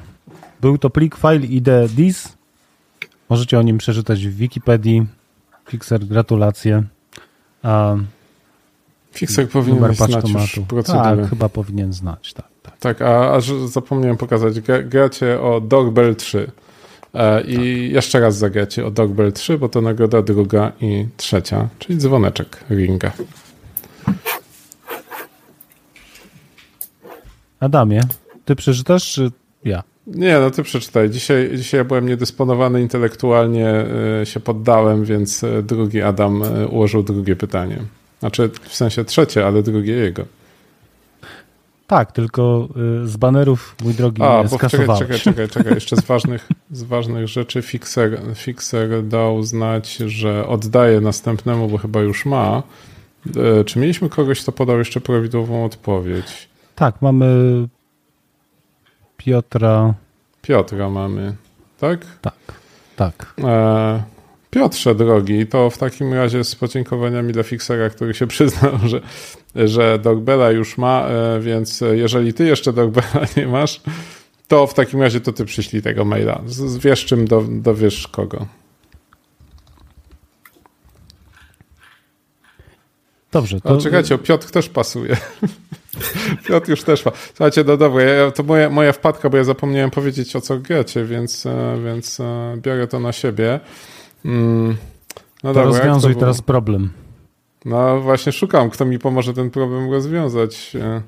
Był to plik file ID dis. Możecie o nim przeczytać w Wikipedii. Fixer, gratulacje. A Fixer powinien znać już procedurę. Tak, chyba powinien znać, tak. Tak, tak a, a zapomniałem pokazać, gracie o Dogbell 3. E, I tak. jeszcze raz zagracie o Dogbell 3, bo to nagroda druga i trzecia, czyli dzwoneczek ringa. Adamie, ty przeczytasz, czy ja? Nie, no ty przeczytaj. Dzisiaj, dzisiaj ja byłem niedysponowany intelektualnie, y, się poddałem, więc y, drugi Adam ułożył drugie pytanie. Znaczy, w sensie trzecie, ale drugie jego. Tak, tylko z banerów, mój drogi, A, bo czekaj, czekaj, czekaj, czekaj. Jeszcze z ważnych, z ważnych rzeczy Fixer, Fixer dał znać, że oddaje następnemu, bo chyba już ma. Czy mieliśmy kogoś, kto podał jeszcze prawidłową odpowiedź? Tak, mamy Piotra. Piotra mamy, tak? Tak, tak. E, Piotrze drogi, to w takim razie z podziękowaniami dla Fixera, który się przyznał, że, że Dogbella już ma, e, więc jeżeli ty jeszcze Dogbella nie masz, to w takim razie to ty przyślij tego maila. Z, wiesz czym do, dowiesz kogo. Dobrze. To... A czekajcie, Piotr też pasuje. Piotr już też ma. Słuchajcie, no dobra, ja, to moja, moja wpadka, bo ja zapomniałem powiedzieć o co gracie, więc, e, więc e, biorę to na siebie. Mm, no to dobra, rozwiązuj teraz problem. No właśnie szukam, kto mi pomoże ten problem rozwiązać. E,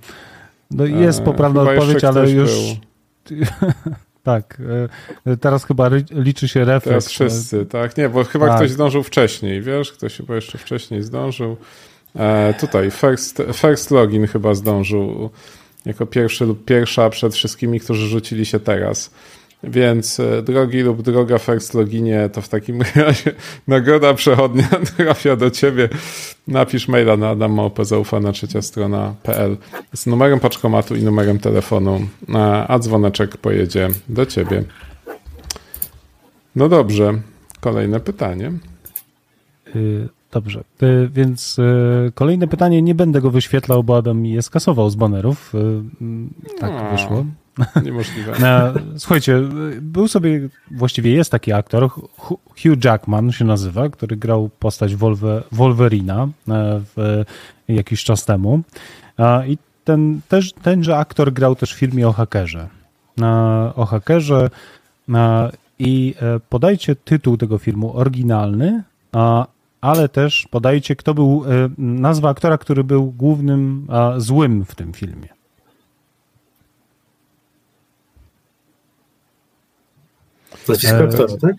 no jest poprawna odpowiedź, ale już... tak, teraz chyba liczy się refleks. Teraz wszyscy, tak? Nie, bo chyba tak. ktoś zdążył wcześniej, wiesz? Ktoś chyba jeszcze wcześniej zdążył. E, tutaj first, first Login chyba zdążył jako pierwszy lub pierwsza przed wszystkimi, którzy rzucili się teraz. Więc e, drogi lub droga First Loginie, to w takim razie nagroda przechodnia trafia do ciebie. Napisz maila na adammałpezaufana trzecia strona.pl z numerem paczkomatu i numerem telefonu, a dzwoneczek pojedzie do ciebie. No dobrze, kolejne pytanie. Y, Dobrze, y, więc y, kolejne pytanie, nie będę go wyświetlał, bo Adam mi je skasował z banerów. Mm, tak no, wyszło. Niemożliwe. Słuchajcie, był sobie, właściwie jest taki aktor, Hugh Jackman się nazywa, który grał postać Wolver, Wolverina e, w, jakiś czas temu. I ten, też, tenże aktor grał też w filmie o hakerze. O hakerze i e, podajcie tytuł tego filmu oryginalny, ale też podajcie, kto był, e, nazwa aktora, który był głównym złym w tym filmie. Nazwisko e, aktora, tak?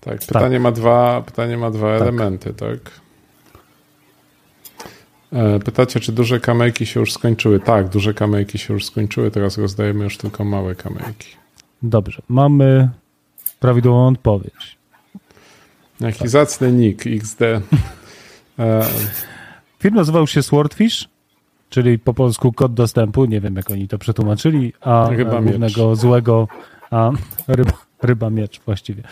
Tak, pytanie tak. ma dwa, pytanie ma dwa tak. elementy, tak? E, pytacie, czy duże kamejki się już skończyły? Tak, duże kamejki się już skończyły, teraz rozdajemy już tylko małe kamejki. Dobrze, mamy prawidłową odpowiedź. Jaki tak. zacny nick XD. E... Film nazywał się Swordfish, czyli po polsku kod dostępu, nie wiem jak oni to przetłumaczyli, a ryba głównego miecz. złego, a ryba, ryba miecz właściwie.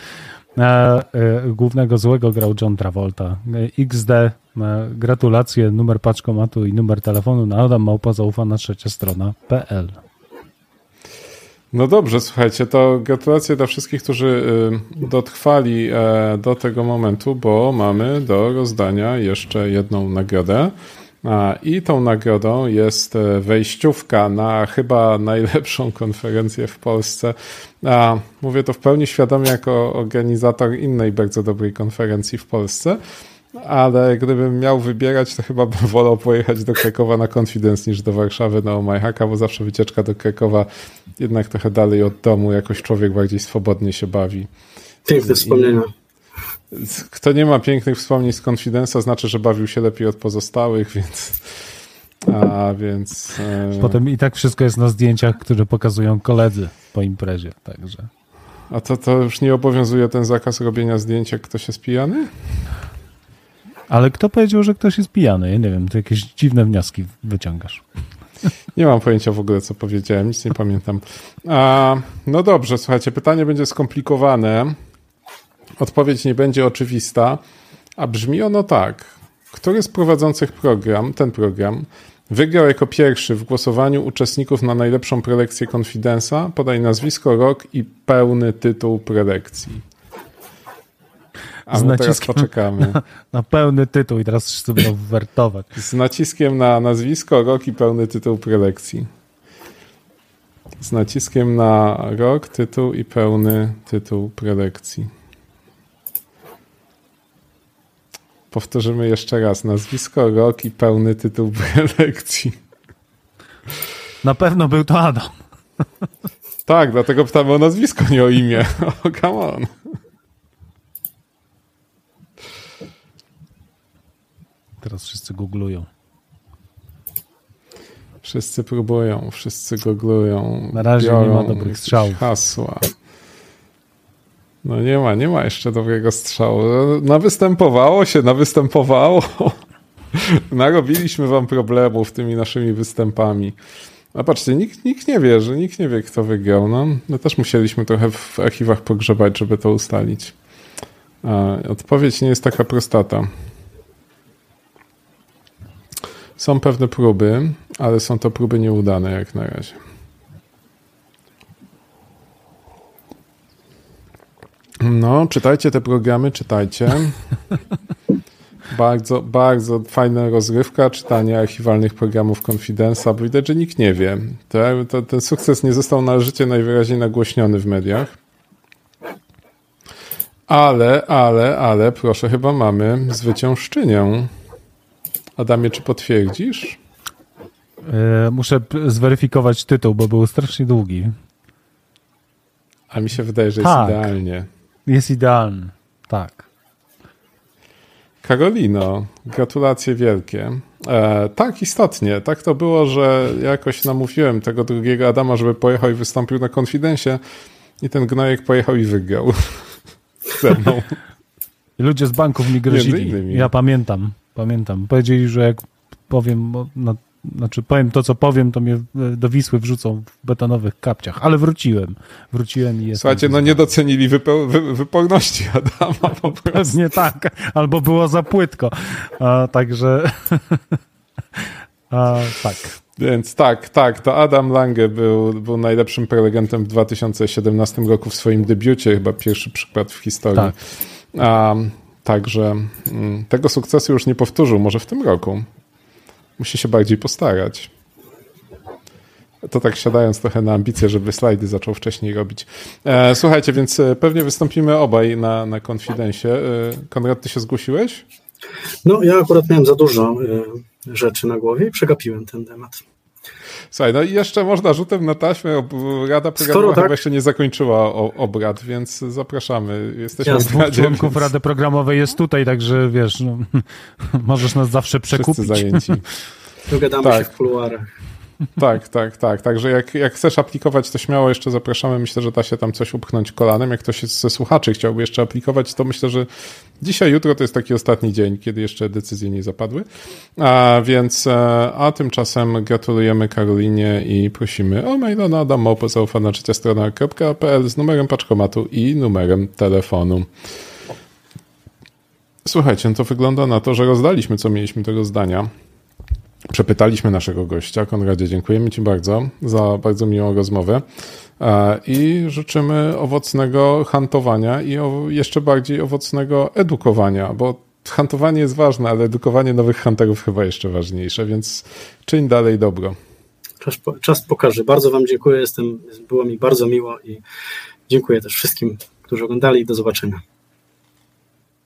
E, głównego złego grał John Travolta. XD, e, gratulacje, numer paczkomatu i numer telefonu na Adam Małpa zaufana trzecia strona.pl. No dobrze, słuchajcie, to gratulacje dla wszystkich, którzy y, dotrwali e, do tego momentu, bo mamy do rozdania jeszcze jedną nagrodę. I tą nagrodą jest e, wejściówka na chyba najlepszą konferencję w Polsce. Mówię to w pełni świadomie jako organizator innej bardzo dobrej konferencji w Polsce, ale gdybym miał wybierać, to chyba bym wolał pojechać do Krakowa na Confidence niż do Warszawy na Omajhaka, bo zawsze wycieczka do Krakowa jednak trochę dalej od domu, jakoś człowiek bardziej swobodnie się bawi. Piękne wspomnienia. Kto nie ma pięknych wspomnień z Confidence'a, znaczy, że bawił się lepiej od pozostałych, więc. A więc. E... Potem i tak wszystko jest na zdjęciach, które pokazują koledzy po imprezie, także. A to, to już nie obowiązuje ten zakaz robienia zdjęć, jak ktoś jest pijany? Ale kto powiedział, że ktoś jest pijany? Ja nie wiem, to jakieś dziwne wnioski wyciągasz. Nie mam pojęcia w ogóle, co powiedziałem, nic nie pamiętam. A, no dobrze, słuchajcie, pytanie będzie skomplikowane. Odpowiedź nie będzie oczywista, a brzmi ono tak. Który z prowadzących program, ten program, wygrał jako pierwszy w głosowaniu uczestników na najlepszą prelekcję Confidence'a? Podaj nazwisko, rok i pełny tytuł prelekcji. A z my teraz poczekamy. Na, na, pełny tytuł i teraz wszyscy będą wertować. Z naciskiem na nazwisko, rok i pełny tytuł prelekcji. Z naciskiem na rok, tytuł i pełny tytuł prelekcji. Powtórzymy jeszcze raz. Nazwisko, rok i pełny tytuł prelekcji. Na pewno był to Adam. Tak, dlatego pytamy o nazwisko, nie o imię. Oh, come on. Teraz wszyscy googlują. Wszyscy próbują, wszyscy googlują. Na razie nie ma dobrych strzałów. Hasła. No nie ma, nie ma jeszcze dobrego strzału. Nawystępowało się, nawystępowało. Narobiliśmy wam problemów tymi naszymi występami. A patrzcie, nikt, nikt nie wie, że nikt nie wie, kto wygrał. No, my też musieliśmy trochę w archiwach pogrzebać, żeby to ustalić. A odpowiedź nie jest taka prostata. Są pewne próby, ale są to próby nieudane jak na razie. No, czytajcie te programy, czytajcie. Bardzo, bardzo fajna rozrywka, czytanie archiwalnych programów Confidence'a, bo widać, że nikt nie wie. To, to, ten sukces nie został należycie najwyraźniej nagłośniony w mediach. Ale, ale, ale, proszę, chyba mamy zwyciężczynię. Adamie, czy potwierdzisz? Yy, muszę zweryfikować tytuł, bo był strasznie długi. A mi się wydaje, że tak. jest idealnie. Jest idealny, tak. Karolino, gratulacje wielkie. E, tak, istotnie. Tak to było, że jakoś namówiłem tego drugiego Adama, żeby pojechał i wystąpił na konfidencie i ten gnojek pojechał i wygrał ze mną. Ludzie z banków mi grozili. Ja pamiętam, pamiętam. Powiedzieli, że jak powiem na znaczy powiem to, co powiem, to mnie e, do Wisły wrzucą w betonowych kapciach, ale wróciłem. Wróciłem i jestem. Słuchajcie, no nie docenili wypo, wy, wyporności Adama po prostu. Pewnie tak, albo było za płytko. A, także A, tak. Więc tak, tak, to Adam Lange był, był najlepszym prelegentem w 2017 roku w swoim debiucie, chyba pierwszy przykład w historii. Tak. A, także m, mm, tego sukcesu już nie powtórzył, może w tym roku. Musi się bardziej postarać. To tak siadając trochę na ambicje, żeby slajdy zaczął wcześniej robić. E, słuchajcie, więc e, pewnie wystąpimy obaj na, na. E, Konrad, ty się zgłosiłeś? No, ja akurat miałem za dużo rzeczy na głowie i przegapiłem ten temat. Słuchaj, no i jeszcze można rzutem na taśmę, Rada Programowa tak, chyba jeszcze nie zakończyła obrad, więc zapraszamy. Jesteśmy Jasne, w członków więc... Rady Programowej jest tutaj, także wiesz, no, możesz nas zawsze przekupić. Wszyscy zajęci. Dogadamy tak. się w kuluarach. Tak, tak, tak. Także jak, jak chcesz aplikować, to śmiało jeszcze zapraszamy. Myślę, że da się tam coś upchnąć kolanem. Jak ktoś ze słuchaczy chciałby jeszcze aplikować, to myślę, że dzisiaj, jutro to jest taki ostatni dzień, kiedy jeszcze decyzje nie zapadły. A więc, e, a tymczasem gratulujemy Karolinie i prosimy o maila na adamopozaufana trzecia strona.pl z numerem paczkomatu i numerem telefonu. Słuchajcie, no to wygląda na to, że rozdaliśmy, co mieliśmy tego zdania. Przepytaliśmy naszego gościa. Konradzie, dziękujemy Ci bardzo za bardzo miłą rozmowę e, i życzymy owocnego hantowania i jeszcze bardziej owocnego edukowania, bo hantowanie jest ważne, ale edukowanie nowych hunterów chyba jeszcze ważniejsze, więc czyń dalej dobro. Czas, czas pokaże. Bardzo Wam dziękuję, Jestem, było mi bardzo miło i dziękuję też wszystkim, którzy oglądali i do zobaczenia.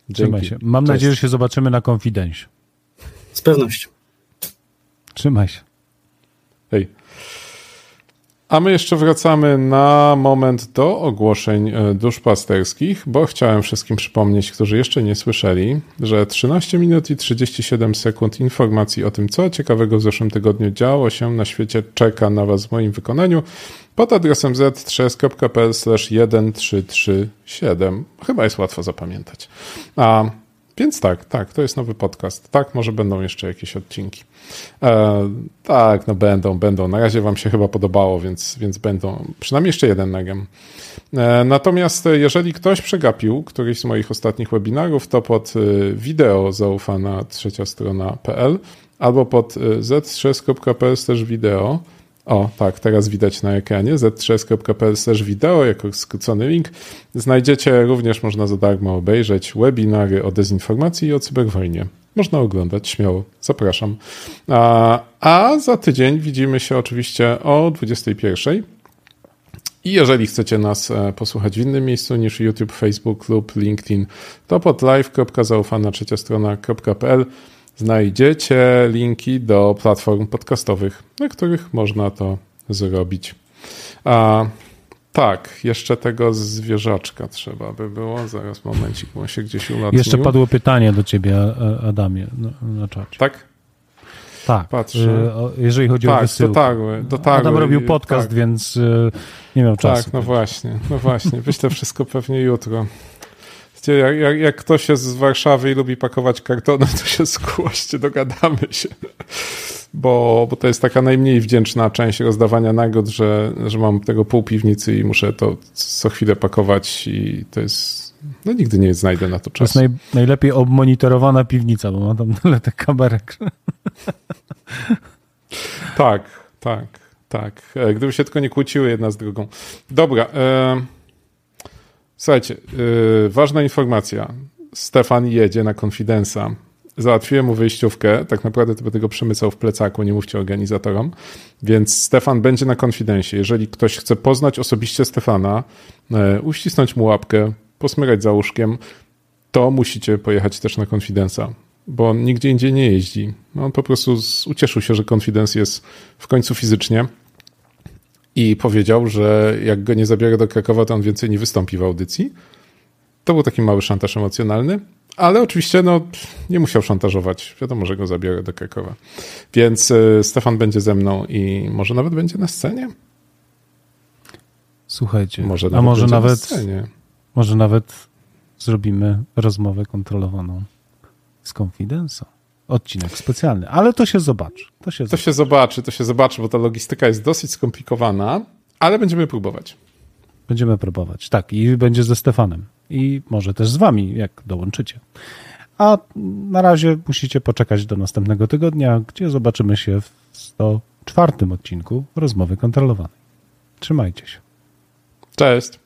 Dzięki. się. Mam Cześć. nadzieję, że się zobaczymy na konfidencie. Z pewnością. Trzymaj się. Hej. A my jeszcze wracamy na moment do ogłoszeń e, duszpasterskich, bo chciałem wszystkim przypomnieć, którzy jeszcze nie słyszeli, że 13 minut i 37 sekund informacji o tym, co ciekawego w zeszłym tygodniu działo się na świecie, czeka na Was w moim wykonaniu pod adresem z3.pl 1337. Chyba jest łatwo zapamiętać. A więc tak, tak, to jest nowy podcast. Tak, może będą jeszcze jakieś odcinki. E, tak, no będą, będą. Na razie Wam się chyba podobało, więc, więc będą. Przynajmniej jeszcze jeden nagiem. E, natomiast jeżeli ktoś przegapił któryś z moich ostatnich webinarów, to pod e, wideo zaufana trzecia strona.pl albo pod e, z3.pl też wideo o, tak, teraz widać na ekranie z3.pl wideo jako skrócony link. Znajdziecie również, można za darmo obejrzeć webinary o dezinformacji i o cyberwojnie. Można oglądać, śmiało, zapraszam. A, a za tydzień widzimy się oczywiście o 21. I jeżeli chcecie nas e, posłuchać w innym miejscu niż YouTube, Facebook lub LinkedIn, to pod live.zaufana trzecia strona.pl znajdziecie linki do platform podcastowych, na których można to zrobić. A tak, jeszcze tego zwierzaczka trzeba by było. Zaraz momencik, bo się gdzieś ulatnił. Jeszcze padło pytanie do ciebie, Adamie, na, na czacie. Tak? Tak. Patrzę. Y, jeżeli chodzi tak, o wysyłkę. Dotarły, dotarły. Adam robił podcast, tak. więc y, nie miał czasu. Tak, no właśnie, no właśnie. Wyślę wszystko pewnie jutro. Jak, jak, jak, ktoś jest z Warszawy i lubi pakować kartony, to się zgłoście, dogadamy się. Bo, bo to jest taka najmniej wdzięczna część rozdawania nagród, że, że mam tego pół piwnicy i muszę to co chwilę pakować i to jest... No nigdy nie znajdę na to czasu. To jest naj, najlepiej obmonitorowana piwnica, bo ma tam tyle tych kamerek. tak, tak, tak. E, gdyby się tylko nie kłóciły jedna z drugą. Dobra, e Słuchajcie, yy, ważna informacja. Stefan jedzie na konfidensa. Załatwiłem mu wyjściówkę. Tak naprawdę to będę go przemycał w plecaku, nie mówcie organizatorom. Więc Stefan będzie na konfidensie. Jeżeli ktoś chce poznać osobiście Stefana, yy, uścisnąć mu łapkę, posmyrać za łóżkiem, to musicie pojechać też na konfidensa, bo on nigdzie indziej nie jeździ. No, on po prostu ucieszył się, że konfidens jest w końcu fizycznie i powiedział, że jak go nie zabiorę do Krakowa, to on więcej nie wystąpi w audycji. To był taki mały szantaż emocjonalny, ale oczywiście no, nie musiał szantażować. Wiadomo, że go zabiorę do Krakowa. Więc y, Stefan będzie ze mną i może nawet będzie na scenie. Słuchajcie, może a może nawet, może nawet zrobimy rozmowę kontrolowaną z konfidensą odcinek specjalny, ale to się zobaczy. To się, to zobaczy. się zobaczy, to się zobaczy, bo ta logistyka jest dosyć skomplikowana, ale będziemy próbować. Będziemy próbować, tak. I będzie ze Stefanem. I może też z wami, jak dołączycie. A na razie musicie poczekać do następnego tygodnia, gdzie zobaczymy się w 104 odcinku rozmowy kontrolowanej. Trzymajcie się. Cześć.